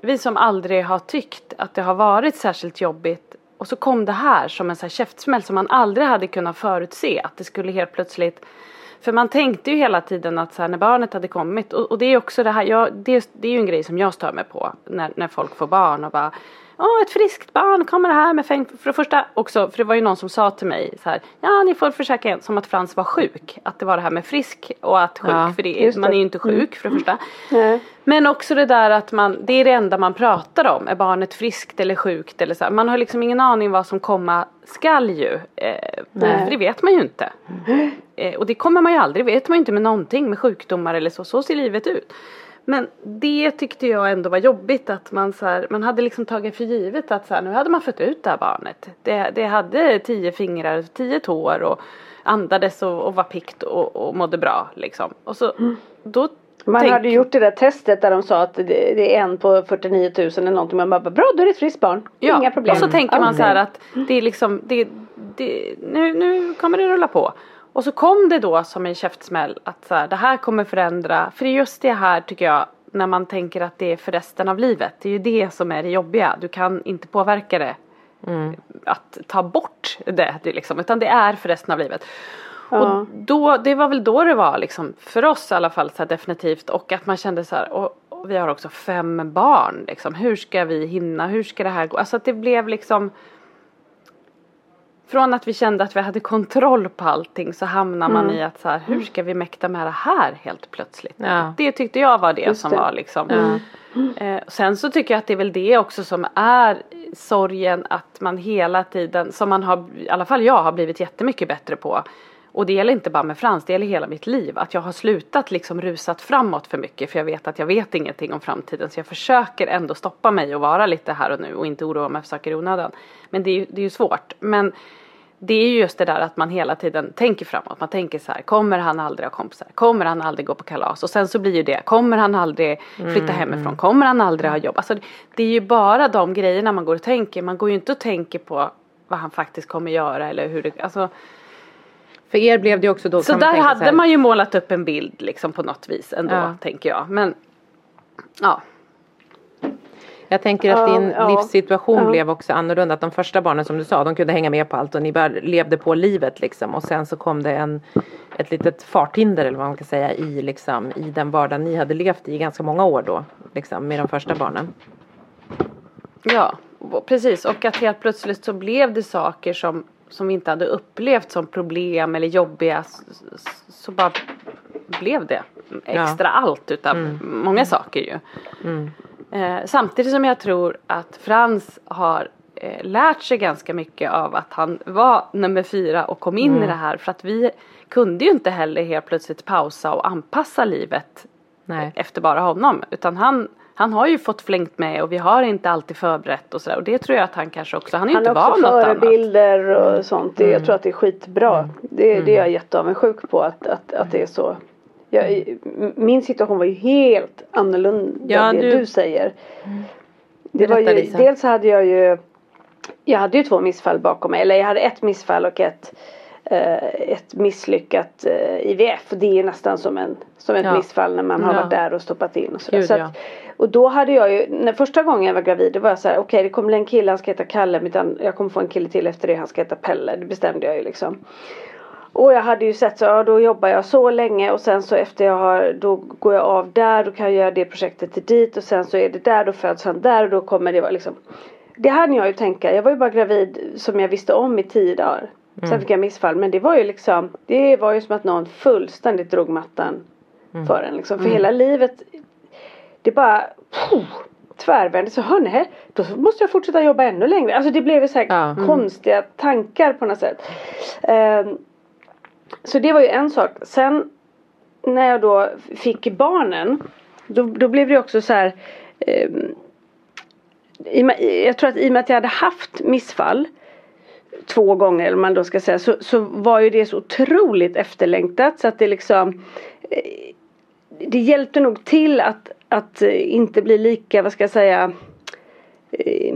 vi som aldrig har tyckt att det har varit särskilt jobbigt och så kom det här som en så här käftsmäll som man aldrig hade kunnat förutse att det skulle helt plötsligt för man tänkte ju hela tiden att så här, när barnet hade kommit och, och det är också det här, jag, det, det är ju en grej som jag stör mig på när, när folk får barn och bara Åh, ett friskt barn, kommer det här med fäng... För det första också, för det var ju någon som sa till mig så här, ja ni får försöka igen, som att Frans var sjuk. Att det var det här med frisk och att sjuk, Ja, för det, man det. är ju inte sjuk för det första. Nej. Men också det där att man, det är det enda man pratar om, är barnet friskt eller sjukt eller så. här. Man har liksom ingen aning vad som komma skall ju. Eh, för det vet man ju inte. Eh, och det kommer man ju aldrig, vet man ju inte med någonting med sjukdomar eller så, så ser livet ut. Men det tyckte jag ändå var jobbigt att man så här, man hade liksom tagit för givet att så här, nu hade man fött ut det här barnet. Det, det hade tio fingrar, tio tår och andades och, och var pikt och, och mådde bra liksom. Och så då Man tänk- hade gjort det där testet där de sa att det, det är en på 49 000 eller någonting. Man bara, bra då är det ett friskt barn. Ja, Inga problem. och så tänker man så här är- att det är liksom, det, det, nu, nu kommer det rulla på. Och så kom det då som en käftsmäll att så här, det här kommer förändra, för det är just det här tycker jag, när man tänker att det är för resten av livet. Det är ju det som är det jobbiga, du kan inte påverka det. Att ta bort det, det liksom, utan det är för resten av livet. Ja. Och då, det var väl då det var liksom, för oss i alla fall så här, definitivt och att man kände så här, och, och vi har också fem barn liksom, hur ska vi hinna, hur ska det här gå? Alltså att det blev liksom från att vi kände att vi hade kontroll på allting så hamnar man Mm. i att så här, hur ska vi mäkta med det här helt plötsligt? Ja. Det tyckte jag var det Just som det. var liksom. Eh, sen så tycker jag att det är väl det också som är sorgen att man hela tiden, som man har, i alla fall jag har blivit jättemycket bättre på. Och det gäller inte bara med Frans, det gäller hela mitt liv. Att jag har slutat liksom rusat framåt för mycket för jag vet att jag vet ingenting om framtiden. Så jag försöker ändå stoppa mig och vara lite här och nu och inte oroa mig för saker i onödan. Men det är det är ju svårt. Men det är ju just det där att man hela tiden tänker framåt. Man tänker så här, kommer han aldrig ha kompisar? Kommer han aldrig gå på kalas? Och sen så blir ju det, kommer han aldrig flytta hemifrån? Kommer han aldrig ha jobb? Alltså det är ju bara de grejerna man går och tänker. Man går ju inte och tänker på vad han faktiskt kommer göra eller hur det, alltså. För er blev det också då Så där hade här- man ju målat upp en bild liksom på något vis ändå, Ja. tänker jag. Men, ja. Jag tänker att din ja. livssituation Ja. blev också annorlunda. Att de första barnen som du sa, de kunde hänga med på allt och ni bara levde på livet liksom. Och sen så kom det en, ett litet farthinder eller vad man kan säga i, liksom, i den vardag ni hade levt i ganska många år då. Liksom, med de första barnen. Ja, precis. Och att helt plötsligt så blev det saker som, som vi inte hade upplevt som problem eller jobbiga. Så bara blev det extra allt utav många saker ju. Eh, samtidigt som jag tror att Frans har eh, lärt sig ganska mycket av att han var nummer fyra och kom in Mm. i det här för att vi kunde ju inte heller helt plötsligt pausa och anpassa livet Nej. efter bara honom utan han han har ju fått flängt med och vi har inte alltid förberett och sådär och det tror jag att han kanske också, han är ju Han inte har van också något annat. förebilder och sånt. Mm. Jag tror att det är skitbra. Det, det är jag jätteavundsjuk på att, att, att det är så. Jag, min situation var ju helt annorlunda Ja, det du- du, säger. Det var ju, Lisa. dels hade jag ju Jag hade ju två missfall bakom mig. Eller jag hade ett missfall och ett eh, ett misslyckat eh, IVF. Det är nästan som, en, som ett Ja. missfall när man har Ja. varit där och stoppat in och sådär. Gud, så ja. Och då hade jag ju, när första gången jag var gravid då var jag så här: okej det kommer bli en kille, han ska heta Kalle, mitt an- jag kommer få en kille till efter det, han ska heta Pelle. Det bestämde jag ju liksom. Och jag hade ju sett så, ja då jobbar jag så länge och sen så efter jag har, då går jag av där, då kan jag göra det projektet till dit och sen så är det där, då föds han där och då kommer det vara liksom. Det hade jag ju tänka, jag var ju bara gravid som jag visste om i tio dagar. Sen fick jag missfall men det var ju liksom, det var ju som att någon fullständigt drog mattan för en liksom. För hela livet, det bara puh, tvärvände. Så hörni, då måste jag fortsätta jobba ännu längre. Alltså det blev ju så här Ja. konstiga tankar på något sätt. Ehm, så det var ju en sak. Sen när jag då fick barnen. Då, då blev det också så här. ehm, i, jag tror att i och med att jag hade haft missfall. Två gånger eller man då ska säga. Så, så var ju det så otroligt efterlängtat. Så att det liksom. Eh, Det hjälpte nog till att, att eh, inte bli lika, vad ska jag säga. eh,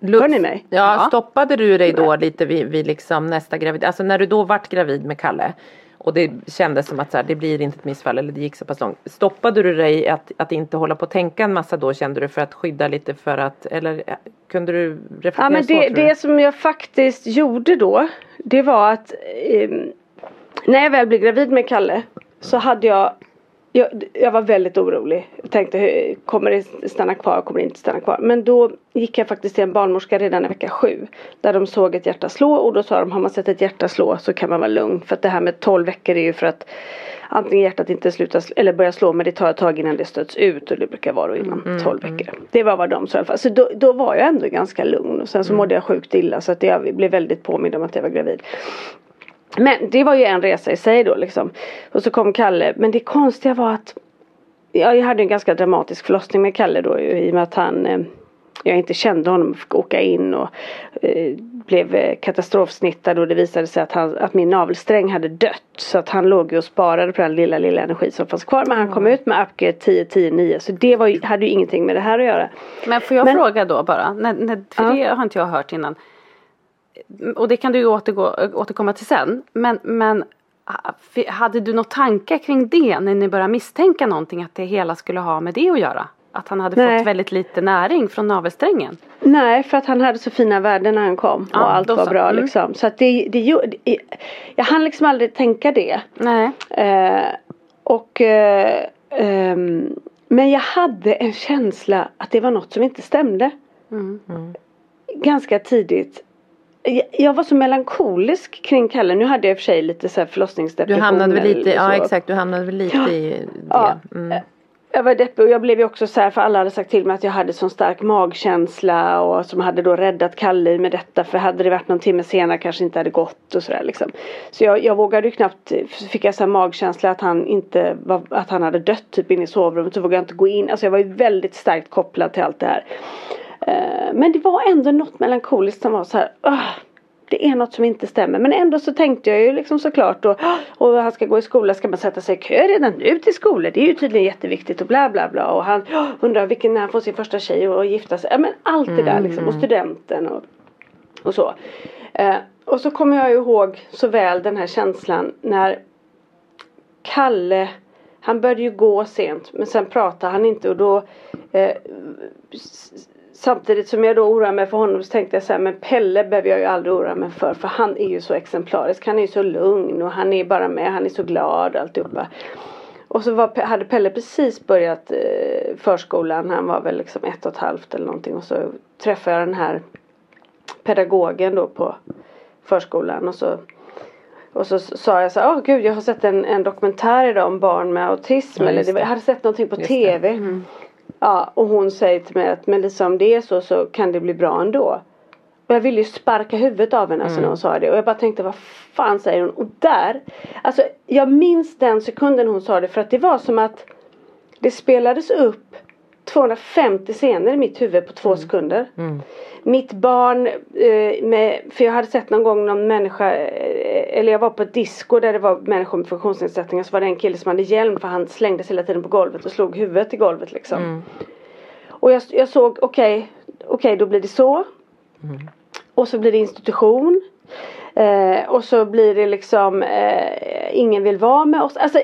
Lu- Hör ni mig? Ja, Ja. stoppade du dig då lite vid, vid liksom nästa gravid, alltså när du då vart gravid med Kalle och det kändes som att så här, det blir inte ett missfall eller det gick så pass långt. Stoppade du dig att, att inte hålla på att tänka en massa då kände du för att skydda lite för att eller eh, kunde du reflektera Ja men så det, det som jag faktiskt gjorde då Det var att ehm, När jag väl blev gravid med Kalle Så hade jag jag, jag var väldigt orolig. Jag tänkte, kommer det stanna kvar, kommer det inte stanna kvar? Men då gick jag faktiskt till en barnmorska redan i vecka sju. Där de såg ett hjärta slå och då sa de, har man sett ett hjärta slå så kan man vara lugn. För att det här med 12 veckor är ju för att antingen hjärtat inte slutar, sl- eller börjar slå men det tar ett tag innan det stöts ut och det brukar vara då inom 12 veckor. Det var vad de sa i alla fall. Så då, då var jag ändå ganska lugn och sen så mådde jag sjukt illa så att jag blev väldigt påmind om att jag var gravid. Men det var ju en resa i sig då liksom. Och så kom Kalle. Men det konstiga var att ja, jag hade en ganska dramatisk förlossning med Kalle då i och med att han eh, jag inte kände honom fick åka in och eh, blev eh, katastrofsnittad och det visade sig att, han, att min navelsträng hade dött. Så att han låg ju och sparade på den lilla lilla energi som fanns kvar. Men han kom ut med upgrade 10 10 9 så det var ju, hade ju ingenting med det här att göra. Men får jag Men- fråga då bara, när, när, för Ja. det har inte jag hört innan. Och det kan du ju återgå, återkomma till sen. Men, men fi- hade du några tankar kring det när ni började misstänka någonting att det hela skulle ha med det att göra? Att han hade Nej. fått väldigt lite näring från navelsträngen? Nej, för att han hade så fina värden när han kom Ja, och allt var så. bra Mm. liksom. Så att det, det, det, jag hann liksom aldrig tänka det. Nej. Eh, och eh, ehm, Men jag hade en känsla att det var något som inte stämde. Mm. Ganska tidigt. Jag, var så melankolisk kring Kalle. Nu hade jag i och för sig lite så här Du förlossningsdepression. hamnade väl lite, ja exakt, du hamnade väl lite Ja. i det. Ja. Mm. Jag var deppig och jag blev ju också så här för alla hade sagt till mig att jag hade sån stark magkänsla och som hade då räddat Kalle med detta för hade det varit någon timme senare kanske inte hade gått och sådär liksom. Så jag, jag vågade ju knappt, fick jag så här magkänsla att han inte var, att han hade dött typ inne i sovrummet så vågade jag inte gå in. Alltså jag var ju väldigt starkt kopplad till allt det här. Eh, Men det var ändå något melankoliskt som var så här. "Åh, det är något som inte stämmer. Men ändå så tänkte jag ju liksom såklart och, och han ska gå i skola, ska man sätta sig i kö redan nu till skolan? Det är ju tydligen jätteviktigt och bla bla bla. Och han "Åh, undrar vilken, när han får sin första tjej och, och gifta sig. Ja men allt det där liksom. Och studenten och, och så. Eh, och så kommer jag ihåg så väl den här känslan när Kalle han började ju gå sent men sen pratade han inte och då eh, Samtidigt som jag då oroar mig för honom så tänkte jag så här men Pelle behöver jag ju aldrig oroa mig för för han är ju så exemplarisk. Han är ju så lugn och han är bara med, han är så glad och alltihopa. Och så var, hade Pelle precis börjat eh, förskolan, han var väl liksom ett och ett halvt eller någonting och så träffade jag den här pedagogen då på förskolan och så och så sa jag så här, åh gud jag har sett en, en dokumentär idag om barn med autism. Ja, eller det, jag hade sett någonting på Just tv. Ja, och hon säger till mig att men liksom det är så så kan det bli bra ändå. Och jag ville ju sparka huvudet av henne alltså när hon sa det. Och jag bara tänkte vad fan säger hon? Och där. Alltså jag minns den sekunden hon sa det. För att det var som att det spelades upp 250 scener i mitt huvud på två sekunder. Mitt barn, eh, med, för jag hade sett någon gång någon människa, eh, eller jag var på ett disco där det var människor med funktionsnedsättningar så var det en kille som hade hjälm för han slängdes hela tiden på golvet och slog huvudet i golvet liksom. Och jag, jag såg, okej, okej då blir det så. Och så blir det institution. Eh, och så blir det liksom eh, ingen vill vara med oss. Alltså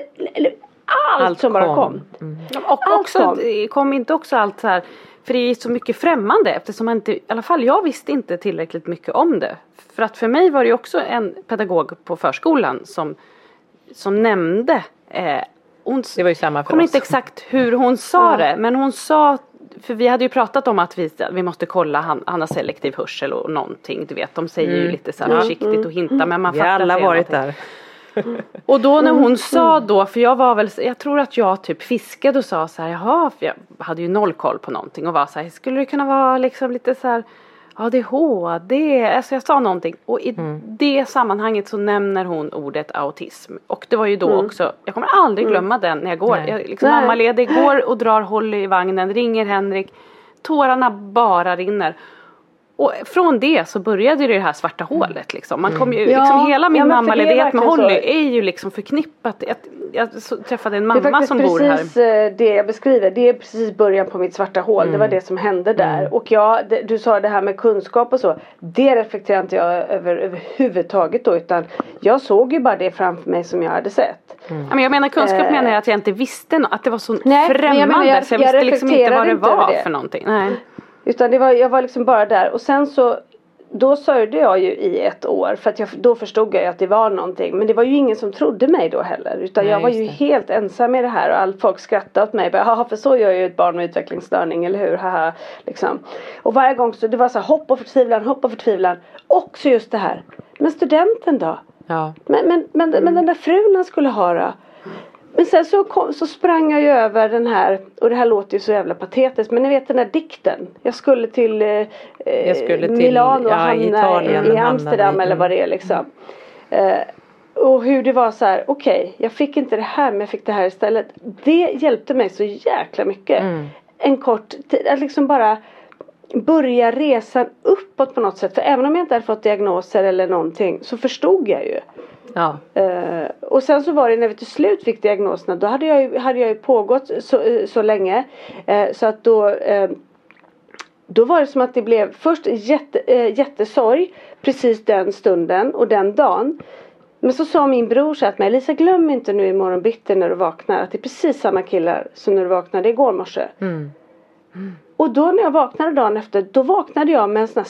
allt, Allt som bara kom. kom. Och Allt också, kom. det kom inte också allt så här, för det är så mycket främmande eftersom man inte, i alla fall jag visste inte tillräckligt mycket om det. För att för mig var det också en pedagog på förskolan som, som nämnde, eh, hon Det var ju samma för kommer inte exakt hur hon sa det men hon sa för vi hade ju pratat om att vi, vi måste kolla han, han har selektiv hörsel och någonting du vet de säger ju lite så försiktigt och hintar men man Vi har fattar alla inte varit någonting. där. Och då när hon sa då, för jag var väl, jag tror att jag typ fiskade och sa så här, jaha, för jag hade ju noll koll på någonting. Och var så här, skulle det kunna vara liksom lite så här ADHD, alltså jag sa någonting. Och i det sammanhanget så nämner hon ordet autism. Och det var ju då också, jag kommer aldrig glömma den när jag går, Nej. jag liksom mammaledig, går [laughs] och drar Holly i vagnen, ringer Henrik, tårarna bara rinner. Och från det så började det här svarta hålet liksom. Man kom ju, Ja, liksom hela min ja, det är mammaledighet med Holly så. är ju liksom förknippat. Jag, jag träffade en Det är mamma som bor här. precis eh, det jag beskriver. Det är precis början på mitt svarta hål. Det var det som hände där. Och jag, det, du sa det här med kunskap och så. Det reflekterar inte jag över överhuvudtaget då. Utan jag såg ju bara det framför mig som jag hade sett. Ja, men jag menar kunskap Eh. menar jag att jag inte visste no- att det var så Nej, men jag främmande menar, jag- så jag, visste liksom inte vad det inte var det. för någonting. Nej. Utan det var, jag var liksom bara där. Och sen så då sörjde jag ju i ett år för att jag, då förstod jag ju att det var någonting. Men det var ju ingen som trodde mig då heller. Utan Nej, jag var ju det. helt ensam med det här och all folk skrattade åt mig. Haha för så gör ju ett barn med utvecklingsstörning, eller hur? Haha, liksom. Och varje gång så det var så här hopp och förtvivlan, hopp och förtvivlan. Också just det här. Men studenten då? Ja. Men, men, men, men den där frun han skulle ha då? Men sen så, kom, så sprang jag ju över den här, och det här låter ju så jävla patetiskt, men ni vet den där dikten. Jag skulle till, eh, Jag skulle till, Milano och ja, hamna Italien, i, Amsterdam i- eller vad det är liksom. Eh, och hur det var så här, okej, jag fick inte det här men jag fick det här istället. Det hjälpte mig så jäkla mycket. Mm. En kort tid, att liksom bara börja resan uppåt på något sätt. För även om jag inte hade fått diagnoser eller någonting så förstod jag ju. Ja. Eh, och sen så var det när vi till slut fick diagnoserna då hade jag ju, hade jag ju pågått så, så länge. Eh, så att då eh, då var det som att det blev först jätte, eh, jättesorg precis den stunden och den dagen. Men så sa min bror så till mig, Lisa glöm inte nu imorgon bitti när du vaknar att det är precis samma killar som när du vaknade igår morse. Mm. Och då när jag vaknade dagen efter, då vaknade jag med en sån här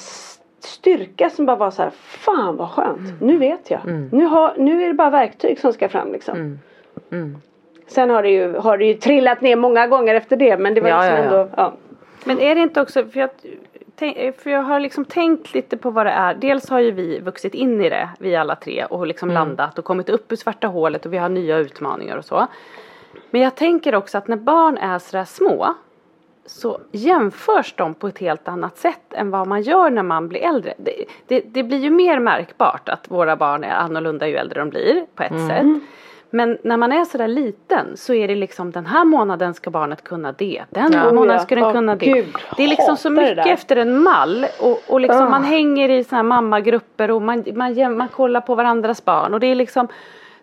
styrka som bara var så här, fan vad skönt, nu vet jag. Nu, har, nu är det bara verktyg som ska fram liksom. Mm. Mm. Sen har det, ju, har det ju trillat ner många gånger efter det men det var Ja, liksom ja, ja. ändå, ja. Men är det inte också, för jag, tänk- för jag har liksom tänkt lite på vad det är. Dels har ju vi vuxit in i det, vi alla tre, och liksom landat och kommit upp ur svarta hålet och vi har nya utmaningar och så. Men jag tänker också att när barn är sådär små så jämförs de på ett helt annat sätt än vad man gör när man blir äldre. Det, det, det blir ju mer märkbart att våra barn är annorlunda ju äldre de blir på ett sätt. Men när man är sådär liten så är det liksom den här månaden ska barnet kunna det. Den Ja. månaden Oh ja. ska den kunna det. Gud, det är liksom så mycket efter en mall och, och liksom Ah. man hänger i såna här mammagrupper och man, man, jäm- man kollar på varandras barn och det är liksom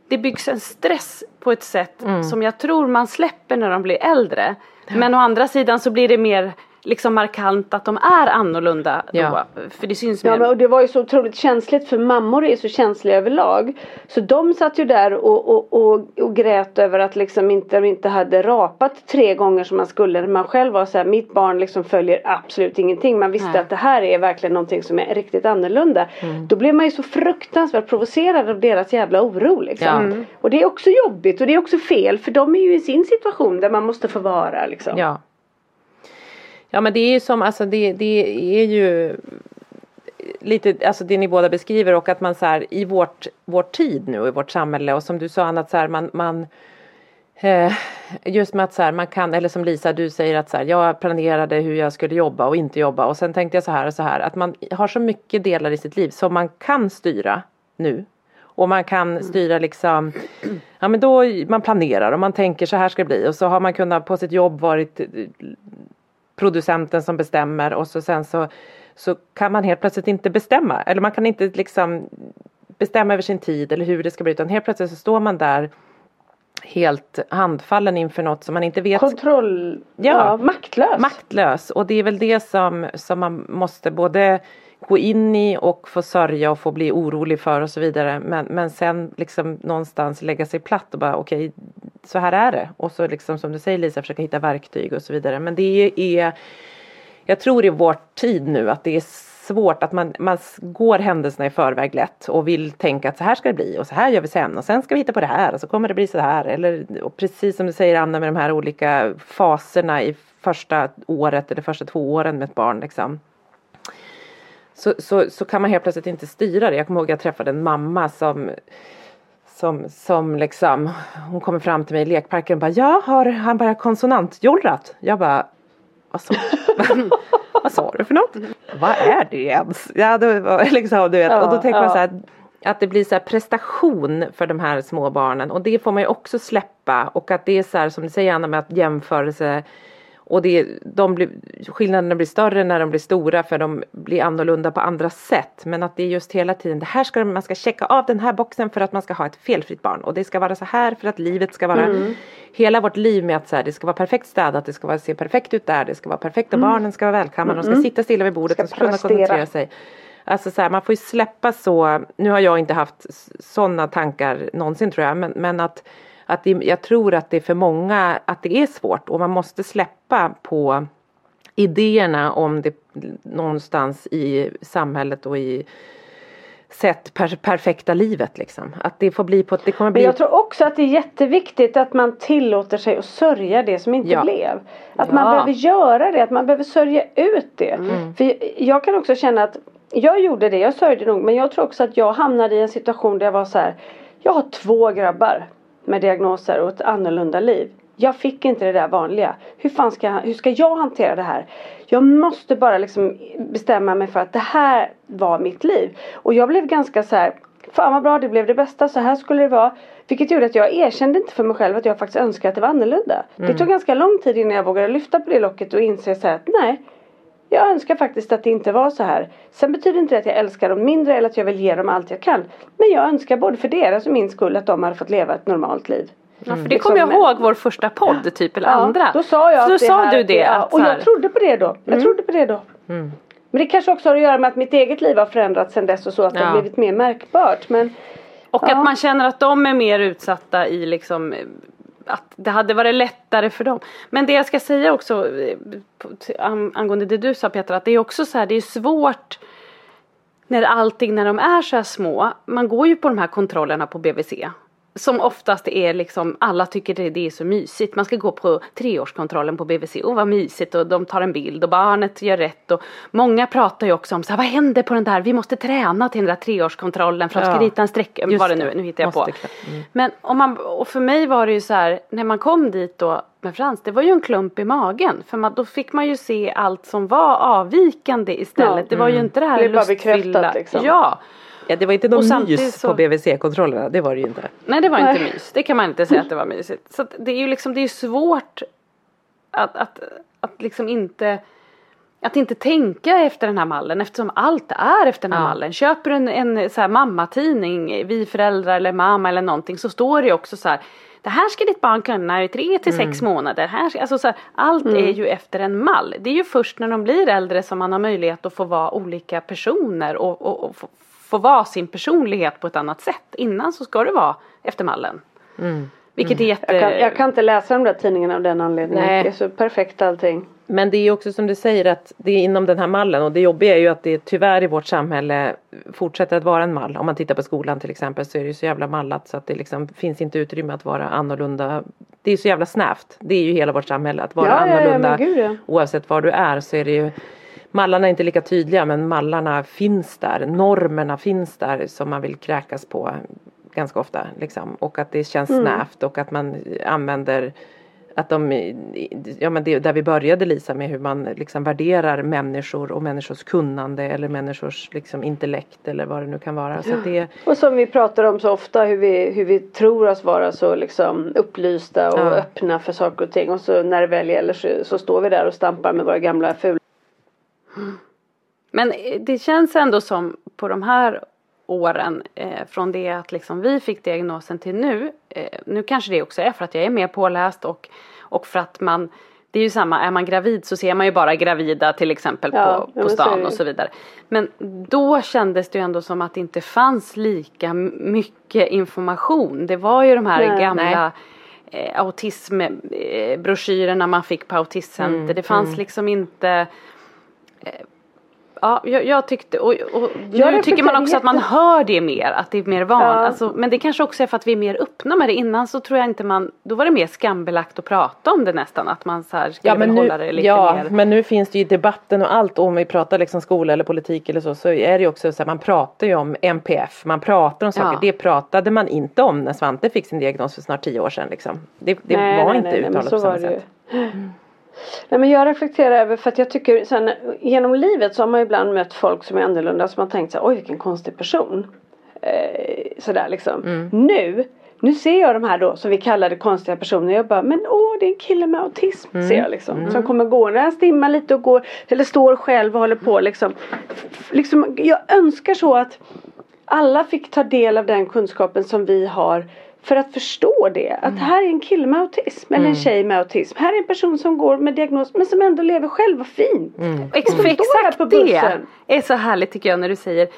det byggs en stress på ett sätt Mm. som jag tror man släpper när de blir äldre. Men å andra sidan så blir det mer liksom markant att de är annorlunda Ja. då. För det syns Ja mer. men och det var ju så otroligt känsligt för mammor är så känsliga överlag. Så de satt ju där och, och, och, och grät över att liksom inte, de inte hade rapat tre gånger som man skulle. När man själv var så här, mitt barn liksom följer absolut ingenting. Man visste Nej. att det här är verkligen någonting som är riktigt annorlunda. Då blev man ju så fruktansvärt provocerad av deras jävla oro liksom. Ja. Mm. Och det är också jobbigt och det är också fel för de är ju i sin situation där man måste få vara liksom. Ja. Ja men det är ju som, alltså det, det är ju lite, alltså det ni båda beskriver och att man så här i vårt, vår tid nu i vårt samhälle och som du sa Anna att så här man, man Eh, just med att så här, man kan, eller som Lisa du säger att så här, jag planerade hur jag skulle jobba och inte jobba och sen tänkte jag så här och så här att man har så mycket delar i sitt liv som man kan styra nu. Och man kan styra liksom, ja men då man planerar och man tänker så här ska det bli och så har man kunnat på sitt jobb varit producenten som bestämmer och så sen så, så kan man helt plötsligt inte bestämma eller man kan inte liksom bestämma över sin tid eller hur det ska bli utan helt plötsligt så står man där helt handfallen inför något som man inte vet. Kontroll, ja, ja maktlös. Maktlös och det är väl det som, som man måste både gå in i och få sörja och få bli orolig för och så vidare. Men, men sen liksom någonstans lägga sig platt och bara okej, okay, så här är det. Och så liksom som du säger Lisa, försöka hitta verktyg och så vidare. Men det är, jag tror i vår tid nu att det är svårt att man, man går händelserna i förväg lätt och vill tänka att så här ska det bli och så här gör vi sen och sen ska vi hitta på det här och så kommer det bli så här. Eller precis som du säger Anna med de här olika faserna i första året eller första två åren med ett barn liksom. Så, så, så kan man helt plötsligt inte styra det. Jag kommer ihåg jag träffade en mamma som som, som liksom, hon kommer fram till mig i lekparken och bara, ja har han börjat konsonantjollrat? Jag bara, vad sa, [laughs] vad sa du för något? Vad är det ens? Ja, det var liksom, du vet. Ja, och då tänker ja. man så här att det blir så prestation för de här små barnen och det får man ju också släppa och att det är så här som du säger Anna med att jämförelse och det, de blir, skillnaderna blir större när de blir stora för de blir annorlunda på andra sätt. Men att det är just hela tiden, det här ska man ska checka av den här boxen för att man ska ha ett felfritt barn. Och det ska vara så här för att livet ska vara, mm. hela vårt liv med att så här, det ska vara perfekt städat, det ska vara, se perfekt ut där, det ska vara perfekt och mm. barnen ska vara välkomna, mm. de ska sitta stilla vid bordet ska och kunna koncentrera sig. Alltså så här, man får ju släppa så, nu har jag inte haft sådana tankar någonsin tror jag, men, men att att det, jag tror att det är för många att det är svårt och man måste släppa på idéerna om det någonstans i samhället och i sett per, perfekta livet liksom. Att det får bli på det kommer bli. Men jag tror också att det är jätteviktigt att man tillåter sig att sörja det som inte ja. blev. Att ja. man behöver göra det, att man behöver sörja ut det. Mm. För jag kan också känna att jag gjorde det, jag sörjde nog men jag tror också att jag hamnade i en situation där jag var så här. Jag har två grabbar med diagnoser och ett annorlunda liv. Jag fick inte det där vanliga. Hur fan ska, hur ska jag hantera det här? Jag måste bara liksom bestämma mig för att det här var mitt liv. Och jag blev ganska så här, fan vad bra det blev det bästa, så här skulle det vara. Vilket gjorde att jag erkände inte för mig själv att jag faktiskt önskade att det var annorlunda. Mm. Det tog ganska lång tid innan jag vågade lyfta på det locket och inse så här att nej, jag önskar faktiskt att det inte var så här. Sen betyder inte det att jag älskar dem mindre eller att jag vill ge dem allt jag kan. Men jag önskar både för deras och min skull att de hade fått leva ett normalt liv. Ja, för det kommer jag ihåg vår första podd typ eller ja, andra. Då sa jag så att då sa här, du det. Ja, och jag trodde på det då. Jag mm. trodde på det då. Mm. Men det kanske också har att göra med att mitt eget liv har förändrats sedan dess och så att ja. det har blivit mer märkbart. Men, och ja. att man känner att de är mer utsatta i liksom att det hade varit lättare för dem. Men det jag ska säga också eh, angående det du sa Petra, att det är också så här, det är svårt när allting när de är så här små, man går ju på de här kontrollerna på BVC som oftast är liksom, alla tycker det, det är så mysigt. Man ska gå på treårskontrollen på BVC och vad mysigt och de tar en bild och barnet gör rätt och många pratar ju också om så här, vad händer på den där, vi måste träna till den där treårskontrollen för att ja. ska rita en streck, vad det nu nu hittar jag på. Mm. Men om man, och för mig var det ju så här, när man kom dit då med Frans, det var ju en klump i magen för man, då fick man ju se allt som var avvikande istället. Ja. Det var ju mm. inte det här lustfyllda. Liksom. Ja. Ja, det var inte någon mys så... på BVC-kontrollerna, det var det ju inte. Nej, det var inte mys. Det kan man inte säga att det var mysigt. Så det är ju liksom, det är svårt att, att, att liksom inte att inte tänka efter den här mallen eftersom allt är efter den här ja. mallen. Köper du en, en så här mammatidning, Vi föräldrar eller mamma eller någonting så står det också så här det här ska ditt barn kunna i tre till sex mm. månader. Här alltså så här, allt mm. är ju efter en mall. Det är ju först när de blir äldre som man har möjlighet att få vara olika personer och, och, och få, vara sin personlighet på ett annat sätt. Innan så ska det vara efter mallen. Mm. Vilket är jätte... Jag kan, jag kan, inte läsa de där tidningarna av den anledningen. Nej. Det är så perfekt allting. Men det är också som du säger att det är inom den här mallen och det jobbiga är ju att det tyvärr i vårt samhälle fortsätter att vara en mall. Om man tittar på skolan till exempel så är det ju så jävla mallat så att det liksom finns inte utrymme att vara annorlunda. Det är så jävla snävt. Det är ju hela vårt samhälle att vara ja, annorlunda. Ja, ja, Oavsett var du är så är det ju mallarna är inte lika tydliga men mallarna finns där, normerna finns där som man vill kräkas på. ganska ofta. Liksom. Och att det känns snävt och att man använder att de, ja men det, där vi började Lisa med hur man liksom värderar människor och människors kunnande eller människors liksom intellekt eller vad det nu kan vara. Så det, Och som vi pratar om så ofta hur vi, hur vi tror oss vara så liksom upplysta och Ja. öppna för saker och ting och så när det väl gäller så, så står vi där och stampar med våra gamla fula Men eh, det känns ändå som på de här åren eh, från det att liksom vi fick diagnosen till nu. Eh, nu kanske det också är för att jag är mer påläst och, och för att man det är ju samma, är man gravid så ser man ju bara gravida till exempel Ja, på, på stan och så vidare. Men då kändes det ju ändå som att det inte fanns lika mycket information. Det var ju de här Nej. gamla eh, autismbroschyrerna man fick på autismcenter. Mm, det fanns liksom inte Ja, jag, jag tyckte, och, och nu tycker man också att man hör det mer, att det är mer van. Ja. Alltså, men det kanske också är för att vi är mer öppna med det. Innan så tror jag inte man, då var det mer skambelagt att prata om det nästan. Att man så här skulle Ja men, nu, hålla det lite ja mer. men nu finns det ju i debatten och allt om vi pratar liksom skola eller politik eller så så är det ju också så här, man pratar ju om MPF, man pratar om saker. Ja. Det pratade man inte om när Svante fick sin diagnos för snart tio år sedan liksom. Det, det Nej, var nej, inte nej, uttalat på samma sätt. [gasps] Nej men jag reflekterar över för att jag tycker sen genom livet så har man ibland mött folk som är annorlunda som man tänkt så här, oj vilken konstig person. Eh, sådär liksom. Mm. Nu, nu ser jag de här då som vi kallade konstiga personer. Jag bara, men åh det är en kille med autism Mm. ser jag liksom. Som kommer gå han stimmar lite och går eller står själv och håller på liksom. Liksom jag önskar så att alla fick ta del av den kunskapen som vi har för att förstå det. Att här är en kille med autism eller en tjej med autism. Här är en person som går med diagnos men som ändå lever själv. Vad fint! Ex- står här på exakt det är så härligt tycker jag när du säger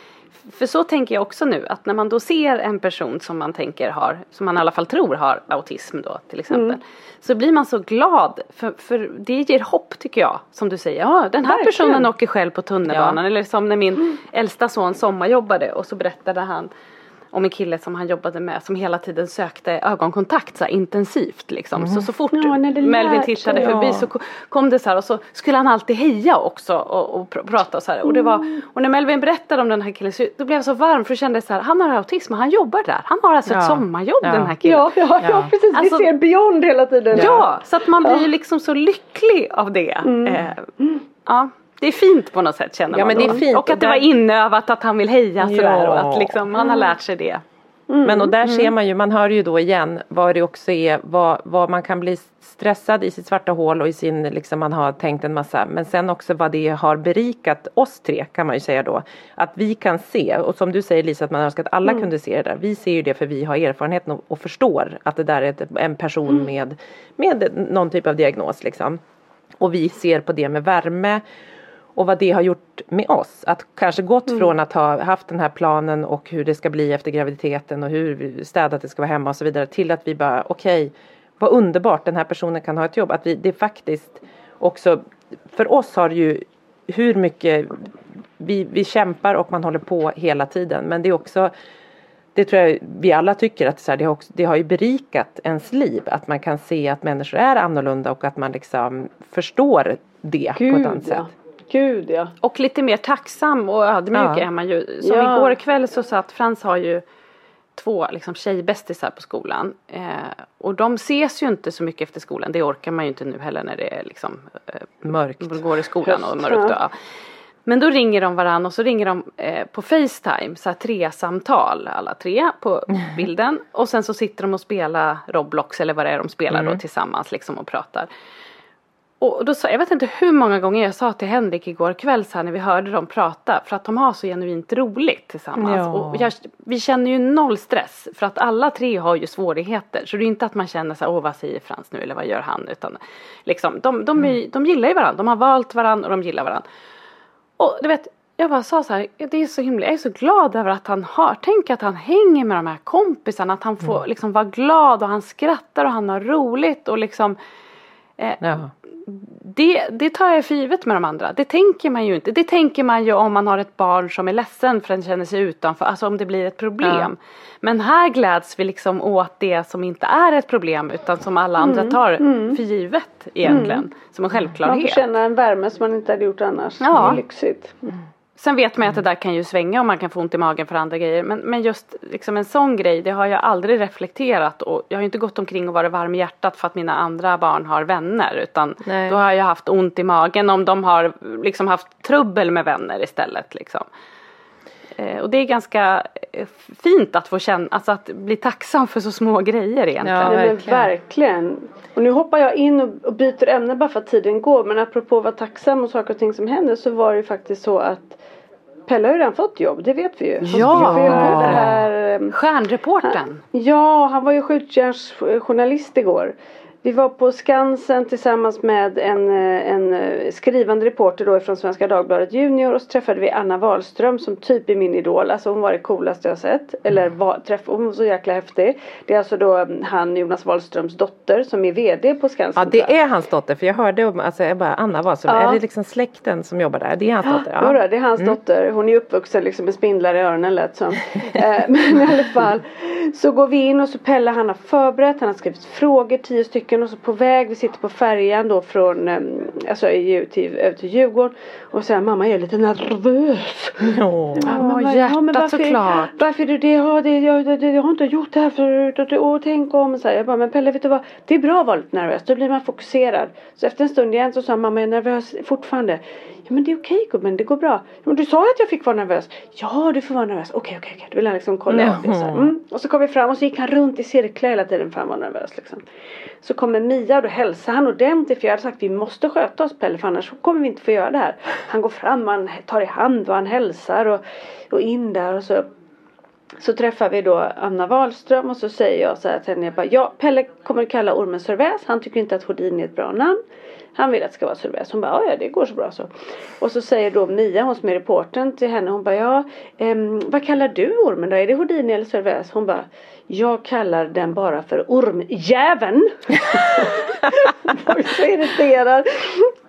för så tänker jag också nu att när man då ser en person som man tänker har, som man i alla fall tror har autism då till exempel. Mm. Så blir man så glad för, för det ger hopp tycker jag. Som du säger, ja den här Verkligen. personen åker själv på tunnelbanan. Ja. Eller som när min äldsta son sommarjobbade och så berättade han om en kille som han jobbade med som hela tiden sökte ögonkontakt så här, intensivt liksom. Så så fort Ja, det Melvin tittade Ja. förbi så ko- kom det så här och så skulle han alltid heja också och, och pr- prata och så här. Och, det var, och när Melvin berättade om den här killen så då blev jag så varm för jag kände så här, han har autism och han jobbar där. Han har alltså Ja. ett sommarjobb Ja. den här killen. Ja, ja, ja, Ja. precis. Alltså- vi ser beyond hela tiden. Ja, så att man blir ju liksom så lycklig av det. Mm. Eh, ja, det är fint på något sätt känner Ja, man men det är fint. Och att det var inövat att han vill heja sådär och Ja. att liksom, han har lärt sig det. Men och där ser man ju, man hör ju då igen vad det också är, vad, vad man kan bli stressad i sitt svarta hål och i sin, liksom man har tänkt en massa. Men sen också vad det har berikat oss tre kan man ju säga då. Att vi kan se, och som du säger Lisa att man önskar att alla kunde se det där. Vi ser ju det för vi har erfarenheten och, och förstår att det där är ett, en person med, med någon typ av diagnos liksom. Och vi ser på det med värme och vad det har gjort med oss. Att kanske gått från att ha haft den här planen och hur det ska bli efter graviditeten och hur städat det ska vara hemma och så vidare till att vi bara okej vad underbart den här personen kan ha ett jobb. Att vi, det faktiskt också för oss har det ju hur mycket vi, vi kämpar och man håller på hela tiden men det är också det tror jag vi alla tycker att så här, det, har också, det har ju berikat ens liv att man kan se att människor är annorlunda och att man liksom förstår det på ett Gud annat sätt. Gud ja. Och lite mer tacksam och ödmjuk Ja. är man ju. Som Ja. igår kväll så satt Frans har ju två liksom, tjejbästisar på skolan. Eh, och de ses ju inte så mycket efter skolan. Det orkar man ju inte nu heller när det är liksom eh, Mörkt. går i skolan och mörkt. ja. Men då ringer de varann och så ringer de eh, på Facetime, så här tre samtal alla tre på [laughs] bilden. Och sen så sitter de och spelar Roblox eller vad det är de spelar då tillsammans liksom och pratar. Och då sa, jag vet inte hur många gånger jag sa till Henrik igår kväll så här när vi hörde dem prata för att de har så genuint roligt tillsammans. Ja. Och jag, vi känner ju noll stress för att alla tre har ju svårigheter. Så det är inte att man känner så här, åh vad säger Frans nu eller vad gör han? Utan liksom, de, de, är, de gillar ju varandra, de har valt varandra och de gillar varandra. Och du vet, jag bara sa så här, det är så himla, jag är så glad över att han har, tänk att han hänger med de här kompisarna, att han får liksom vara glad och han skrattar och han har roligt och liksom Ja. Det, det tar jag för givet med de andra. Det tänker man ju inte. Det tänker man ju om man har ett barn som är ledsen för den känner sig utanför. Alltså om det blir ett problem. Men här gläds vi liksom åt det som inte är ett problem utan som alla andra tar för givet egentligen. Som en Man får självklarhet. känna en värme som man inte hade gjort annars. Ja. Det är lyxigt. Sen vet man ju att det där kan ju svänga och man kan få ont i magen för andra grejer. Men, men just liksom en sån grej, det har jag aldrig reflekterat och jag har ju inte gått omkring och varit varm i hjärtat för att mina andra barn har vänner. Utan Nej. då har jag haft ont i magen om de har liksom haft trubbel med vänner istället. Liksom. Eh, och det är ganska eh, fint att få känna, alltså att bli tacksam för så små grejer egentligen. Ja, verkligen. verkligen. Och nu hoppar jag in och, och byter ämne bara för att tiden går. Men apropå att vara tacksam och saker och ting som händer så var det ju faktiskt så att Pelle har ju redan fått jobb, det vet vi ju. Han Ja. det här, ehm, Stjärnreporten. Ja, han var ju skjutjärnsjournalist igår. Vi var på Skansen tillsammans med en, eh, en eh, skrivande reporter då från Svenska Dagbladet Junior och så träffade vi Anna Wahlström som typ är min idol. Alltså hon var det coolaste jag sett. Eller var, träff, hon var så jäkla häftig. Det är alltså då mm, han Jonas Wahlströms dotter som är VD på Skansen. Ja det är hans dotter för jag hörde om, alltså jag bara Anna så, Ja. är det liksom släkten som jobbar där? Det är hans dotter? Ja. det är hans dotter. Hon är uppvuxen liksom med spindlar i öronen lät som. Eh, Men i alla fall. Så går vi in och så Pelle han har förberett. Han har skrivit frågor, tio stycken. Och så på väg, vi sitter på färjan då från, eh, alltså i- till, över till Djurgården. Och säger mamma jag är lite nervös. Ja. [laughs] Hjärtat såklart. Varför är du det? Ja, det, jag, det, det? Jag har inte gjort det här förut. Och, det- och tänk om. Så här, jag bara, men Pelle vet du vad? Det är bra att vara lite nervös. Då blir man fokuserad. Så efter en stund igen så sa mamma jag är nervös fortfarande. Ja men det är okej gubben, det går bra. Men du sa ju att jag fick vara nervös. Ja du får vara nervös. Okej okej okej. Då vill han liksom kolla av det. Så. Mm. Och så kom vi fram och så gick han runt i cirklar hela tiden för han var nervös. Liksom. Så kommer Mia och då hälsar han ordentligt för jag hade sagt vi måste sköta oss Pelle för annars kommer vi inte få göra det här. Han går fram, han tar i hand och han hälsar och, och in där och så så träffar vi då Anna Wahlström och så säger jag så här till henne. Jag bara, ja, Pelle kommer kalla ormen Sörväs. Han tycker inte att Houdini är ett bra namn. Han vill att det ska vara Sörväs. Hon bara, ja, det går så bra så. Och så säger då Mia, hon som är reportern till henne. Hon bara, ja, ehm, vad kallar du ormen då? Är det Houdini eller Sörväs? Hon bara, jag kallar den bara för ormjäveln. [laughs] Hon var ju så irriterad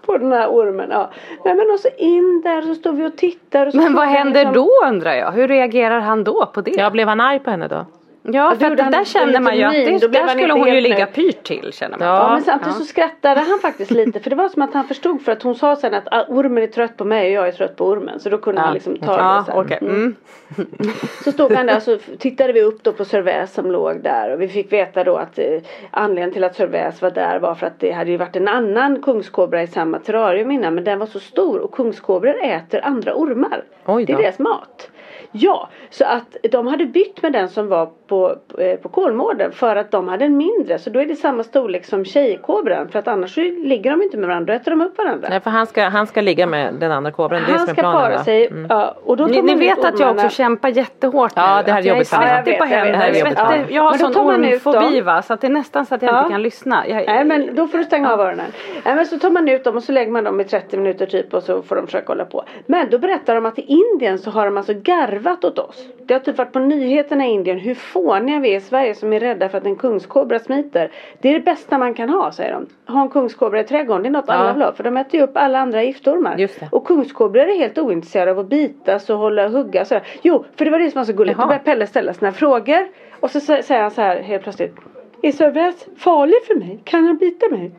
på den här ormen. Ja. Nej men och så in där så står vi och tittar. Och så Men vad händer liksom- då undrar jag? Hur reagerar han då på det? ja, blev han arg på henne då? Ja, för han där en känner man ju att det, där skulle hon ju ligga pyrt till känner man. Ja. Ja, men samtidigt så skrattade han faktiskt lite för det var som att han förstod för att hon sa sen att ah, ormen är trött på mig och jag är trött på ormen så då kunde han liksom ta Ja, det sen. okej. Mm. Så stod han där så tittade vi upp då på Sörväs som låg där och vi fick veta då att eh, anledningen till att Sörväs var där var för att det hade ju varit en annan kungskobra i samma terrarium innan men den var så stor och kungskobror äter andra ormar. Det är deras mat. Ja, så att de hade bytt med den som var på, eh, på Kolmården för att de hade en mindre. Så då är det samma storlek som tjejkobran för att annars ligger de inte med varandra, då äter de upp varandra. Nej för han ska, han ska ligga med den andra kobran, det är Han som är ska planen para va? sig. Mm. Ja, och då tar Ni, ni vet att jag också kämpar jättehårt Ja, nu. det här är jag jobbigt för mig. svettig på Ja, händerna. jag vet. Jag, är har sån ormfobi va så att det är nästan så att jag Ja. inte kan lyssna. Jag, Nej men då får du stänga av öronen. Nej men så tar man ut dem och så lägger man dem i 30 minuter typ och så får de försöka hålla på. Men då berättar de att i Indien så har de alltså garvat åt oss. Det har typ varit på nyheterna i Indien hur fåniga vi är i Sverige som är rädda för att en kungskobra smiter. Det är det bästa man kan ha säger de. Ha en kungskobra i trädgården, det är något Ja. alla vill ha för de äter ju upp alla andra giftormar. Och kungskobror är helt ointresserade av att bitas och hålla och hugga och sådär. Jo, för det var det som var så gulligt. Då Jaha. började Pelle ställa sina frågor. Och så sä- säger han så här helt plötsligt. Är Sörväs farlig för mig? Kan han bita mig?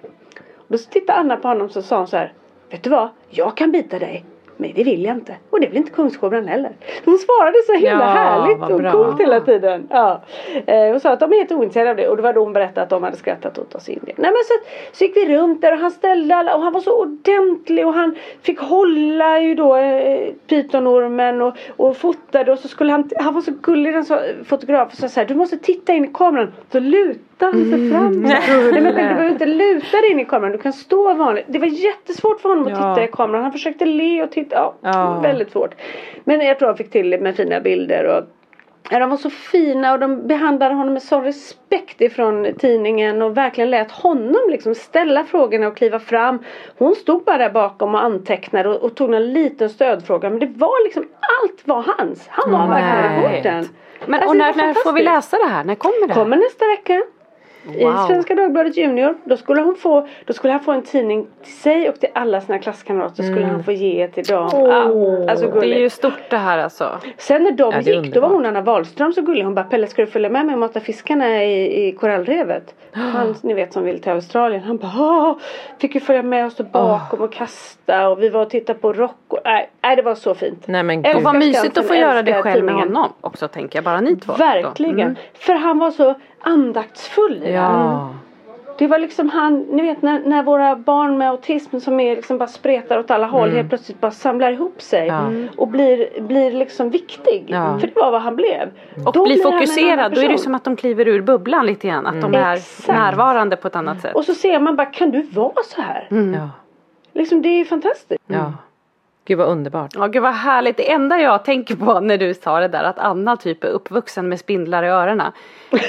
Och då tittade Anna på honom så sa hon så här. Vet du vad? Jag kan bita dig. Men det vill jag inte. Och det vill inte kungskobran heller. Hon svarade så himla Ja, härligt och coolt hela tiden. Ja. Eh, och sa att de är helt ointresserade av det. Och det var då hon berättade att de hade skrattat åt oss i Indien. Nej men så, så gick vi runt där och han ställde alla och han var så ordentlig och han fick hålla ju då eh, pytonormen och, och fotade och så skulle han, han var så gullig den så, fotograf och sa så här, du måste titta in i kameran. Så lutade sig fram. Nej, men du behöver inte luta dig in i kameran, du kan stå vanligt. Det var jättesvårt för honom att Ja. titta i kameran. Han försökte le och titta, ja, Ja. väldigt svårt. Men jag tror han fick till det med fina bilder och Ja, de var så fina och de behandlade honom med sån respekt ifrån tidningen och verkligen lät honom liksom ställa frågorna och kliva fram. Hon stod bara där bakom och antecknade och, och tog någon liten stödfråga men det var liksom allt var hans. Han var Mm, verkligen nej. reportern. Men Alltså, och när, när får vi läsa det här? När kommer det? Kommer nästa vecka. I Svenska Dagbladet Junior. Då skulle, hon få, då skulle han få en tidning till sig och till alla sina klasskamrater skulle han få ge till dem. Ah, alltså Det är ju stort det här alltså. Sen när de Ja, gick då var hon Anna Wahlström så gullig. Hon bara Pelle ska du följa med mig och mata fiskarna i, i korallrevet? [gasps] Han ni vet som vill till Australien. Han bara "Ah." Fick ju följa med oss bakom och kasta och vi var och tittade på rock. Och, nej, nej det var så fint. Nej men. Och vad mysigt att få göra det själv med honom också tänker jag. Bara ni två. Verkligen. Mm. För han var så andaktsfull i. Ja. Det var liksom han, ni vet när, när våra barn med autism som är liksom bara spretar åt alla håll helt plötsligt bara samlar ihop sig Ja. och blir, blir liksom viktig. Ja. För det var vad han blev. Och Då bli blir fokuserad. Då är det som att de kliver ur bubblan lite grann. Att de är Exakt. närvarande på ett annat sätt. Och så ser man bara, kan du vara så här? Ja. Liksom det är ju fantastiskt. ja. Gud vad underbart. Ja gud vad härligt. Det enda jag tänker på när du sa det där att Anna typ är uppvuxen med spindlar i öronen.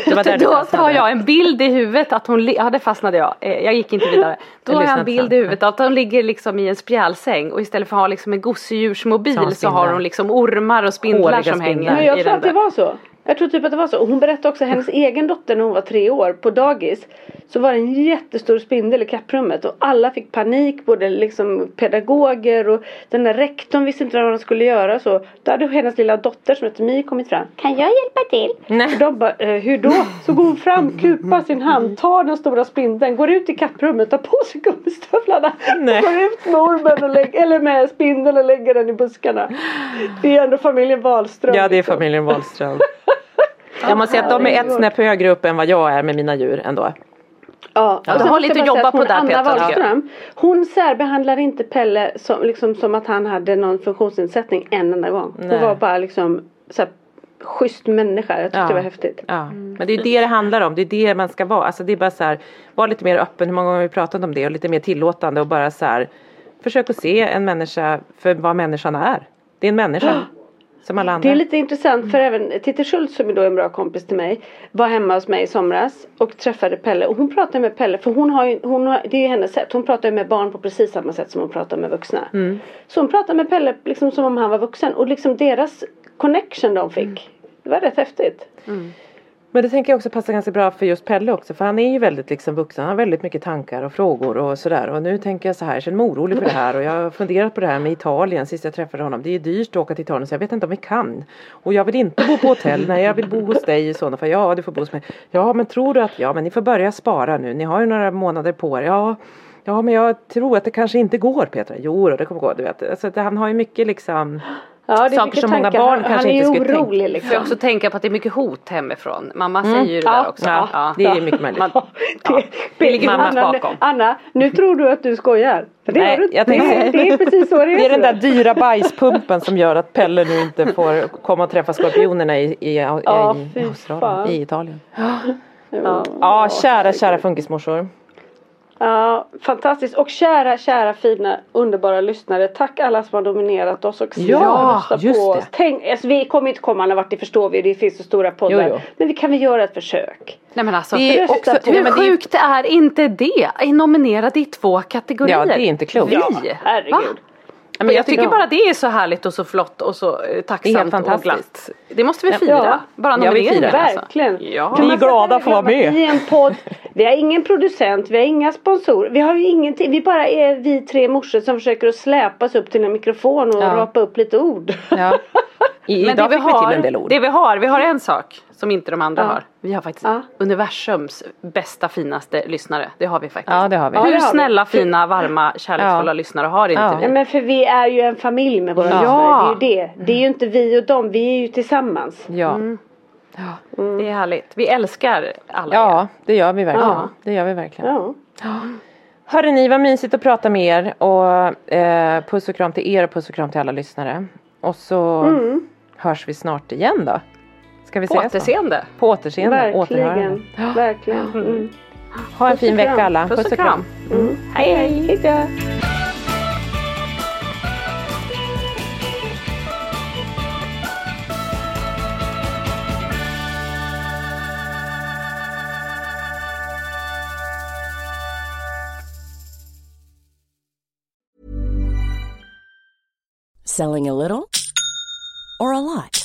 Det var där [laughs] du Då har jag en bild i huvudet att hon, ja det fastnade jag, Eh, jag gick inte vidare. Då har jag en bild i huvudet att hon ligger liksom i en spjälsäng och istället för att ha liksom en gosedjursmobil Så har hon så har spindlar. hon liksom ormar och spindlar Håriga som spindlar. hänger Men jag i tror den att det var så. Jag tror typ att det var så. Och hon berättade också att hennes egen dotter när hon var tre år på dagis. Så var det en jättestor spindel i kapprummet och alla fick panik. Både liksom pedagoger och den där rektorn visste inte vad de skulle göra. Så då hade hennes lilla dotter som heter Mi kommit fram. Kan jag hjälpa till? Nej. Och de bara, eh, hur då? Så går hon fram, kupar sin hand, tar den stora spindeln, går ut i kapprummet, tar på sig gummistövlarna. Nej. Går ut med ormen och lägger, eller med spindeln och lägger den i buskarna. Det är ändå familjen Wahlström. Ja det är liksom. familjen Wahlström. [laughs] Jag måste säga att de är ett snäpp högre upp än vad jag är med mina djur ändå. Ja, Ja, och du sen har lite jag att jobba på hon där, Anna Petra, jag. Wahlström, hon särbehandlar inte Pelle som, liksom, som att han hade någon funktionsnedsättning en enda gång. Hon Nej. var bara liksom så här, schysst människa. Jag tyckte Ja. det var häftigt. Ja. Men det är det det handlar om. Det är det man ska vara. Alltså det är bara så här. Var lite mer öppen. Hur många gånger har vi pratat om det? Och lite mer tillåtande och bara så här. Försök att se en människa för vad människan är. Det är en människa. [gasps] Som alla andra. Det är lite intressant för även Titti Schultz som är då en bra kompis till mig var hemma hos mig i somras och träffade Pelle och hon pratade med Pelle för hon har ju, hon har, det är ju hennes sätt. Hon pratar med barn på precis samma sätt som hon pratar med vuxna. Mm. Så hon pratade med Pelle liksom som om han var vuxen och liksom deras connection de fick. Mm. Det var rätt häftigt. Men det tänker jag också passar ganska bra för just Pelle också. För han är ju väldigt liksom vuxen. Han har väldigt mycket tankar och frågor och sådär. Och nu tänker jag så här. Jag känner mig orolig för det här. Och jag har funderat på det här med Italien sist jag träffade honom. Det är dyrt att åka till Italien så jag vet inte om vi kan. Och jag vill inte bo på hotell. Nej jag vill bo hos dig i sådana fall. Ja du får bo hos mig. Ja men tror du att, ja men ni får börja spara nu. Ni har ju några månader på er. Ja. Ja men jag tror att det kanske inte går Petra. Jo det kommer gå. Du vet. Alltså, han har ju mycket liksom. Ja, det Saker som många barn han, kanske han är inte skulle tänka. orolig Får jag liksom. också tänka på att det är mycket hot hemifrån. Mamma säger ju det Ja, där också. ja, det är mycket möjligt. Man, Ja, ja, det ligger Anna, hot bakom. Anna, nu tror du att du skojar. För det Nej, du inte. jag det, tänkte- är, det är precis så det är. Det är den där dyra bajspumpen som gör att Pelle nu inte får komma och träffa skorpionerna i, i, i, Ja, i, Australien, fan. i Italien. Ja. Ja, kära, kära funkismorsor. Ja, fantastiskt. Och kära, kära, fina, underbara lyssnare. Tack alla som har nominerat oss och Ja, röstat just på det. oss. Tänk, alltså, vi kommer inte komma alla vart, det förstår vi. Det finns så stora poddar. Jo, jo. Men vi kan väl göra ett försök. Nej men alltså. Det är också, på- nej, Hur men det är, sjukt är inte det? Är nominerad i två kategorier. Ja, det är inte klokt. Vi? Ja, herregud. Va? Men jag, jag tycker bara det är så härligt och så flott och så eh, tacksamt och fantastiskt. glatt. Det måste vi Ja. fira. Bara Ja, vi nomineringen firar. alltså. Verkligen. Ja. Vi är man ska glada för att vara med. Vi är en podd. Vi har ingen producent, vi har inga sponsorer. Vi har ju ingenting. Vi bara är vi tre morsor som försöker att släpas upp till en mikrofon och Ja. rapa upp lite ord. ja. [laughs] I, Men idag det vi, fick vi till har, en del ord. det vi har, vi har en sak som inte de andra Ja. har. Vi har faktiskt Ja. universums bästa finaste lyssnare. Det har vi faktiskt. Ja, det har vi. Ja, Hur det har vi. snälla, fina, varma, kärleksfulla Ja. lyssare har inte Ja. vi? Ja, men för vi är ju en familj med våra Ja. lyssnare. Det är ju det. Det är ju inte vi och dem, vi är ju tillsammans. Ja. Det är härligt. Vi älskar alla er. ja, det gör vi verkligen. Ja. Det gör vi verkligen. Ja. Hörde ni, vad mysigt att prata med er och eh, puss och kram till er och puss och kram till alla lyssnare. Och så Mm. hörs vi snart igen då. Ska vi På återseende. På återseende. Återhörande. [gasps] Verkligen. Verkligen. Mm. Ha en Puss fin vecka alla. Puss och kram. Mm. Hej hej. Hej då. Selling a little or a lot?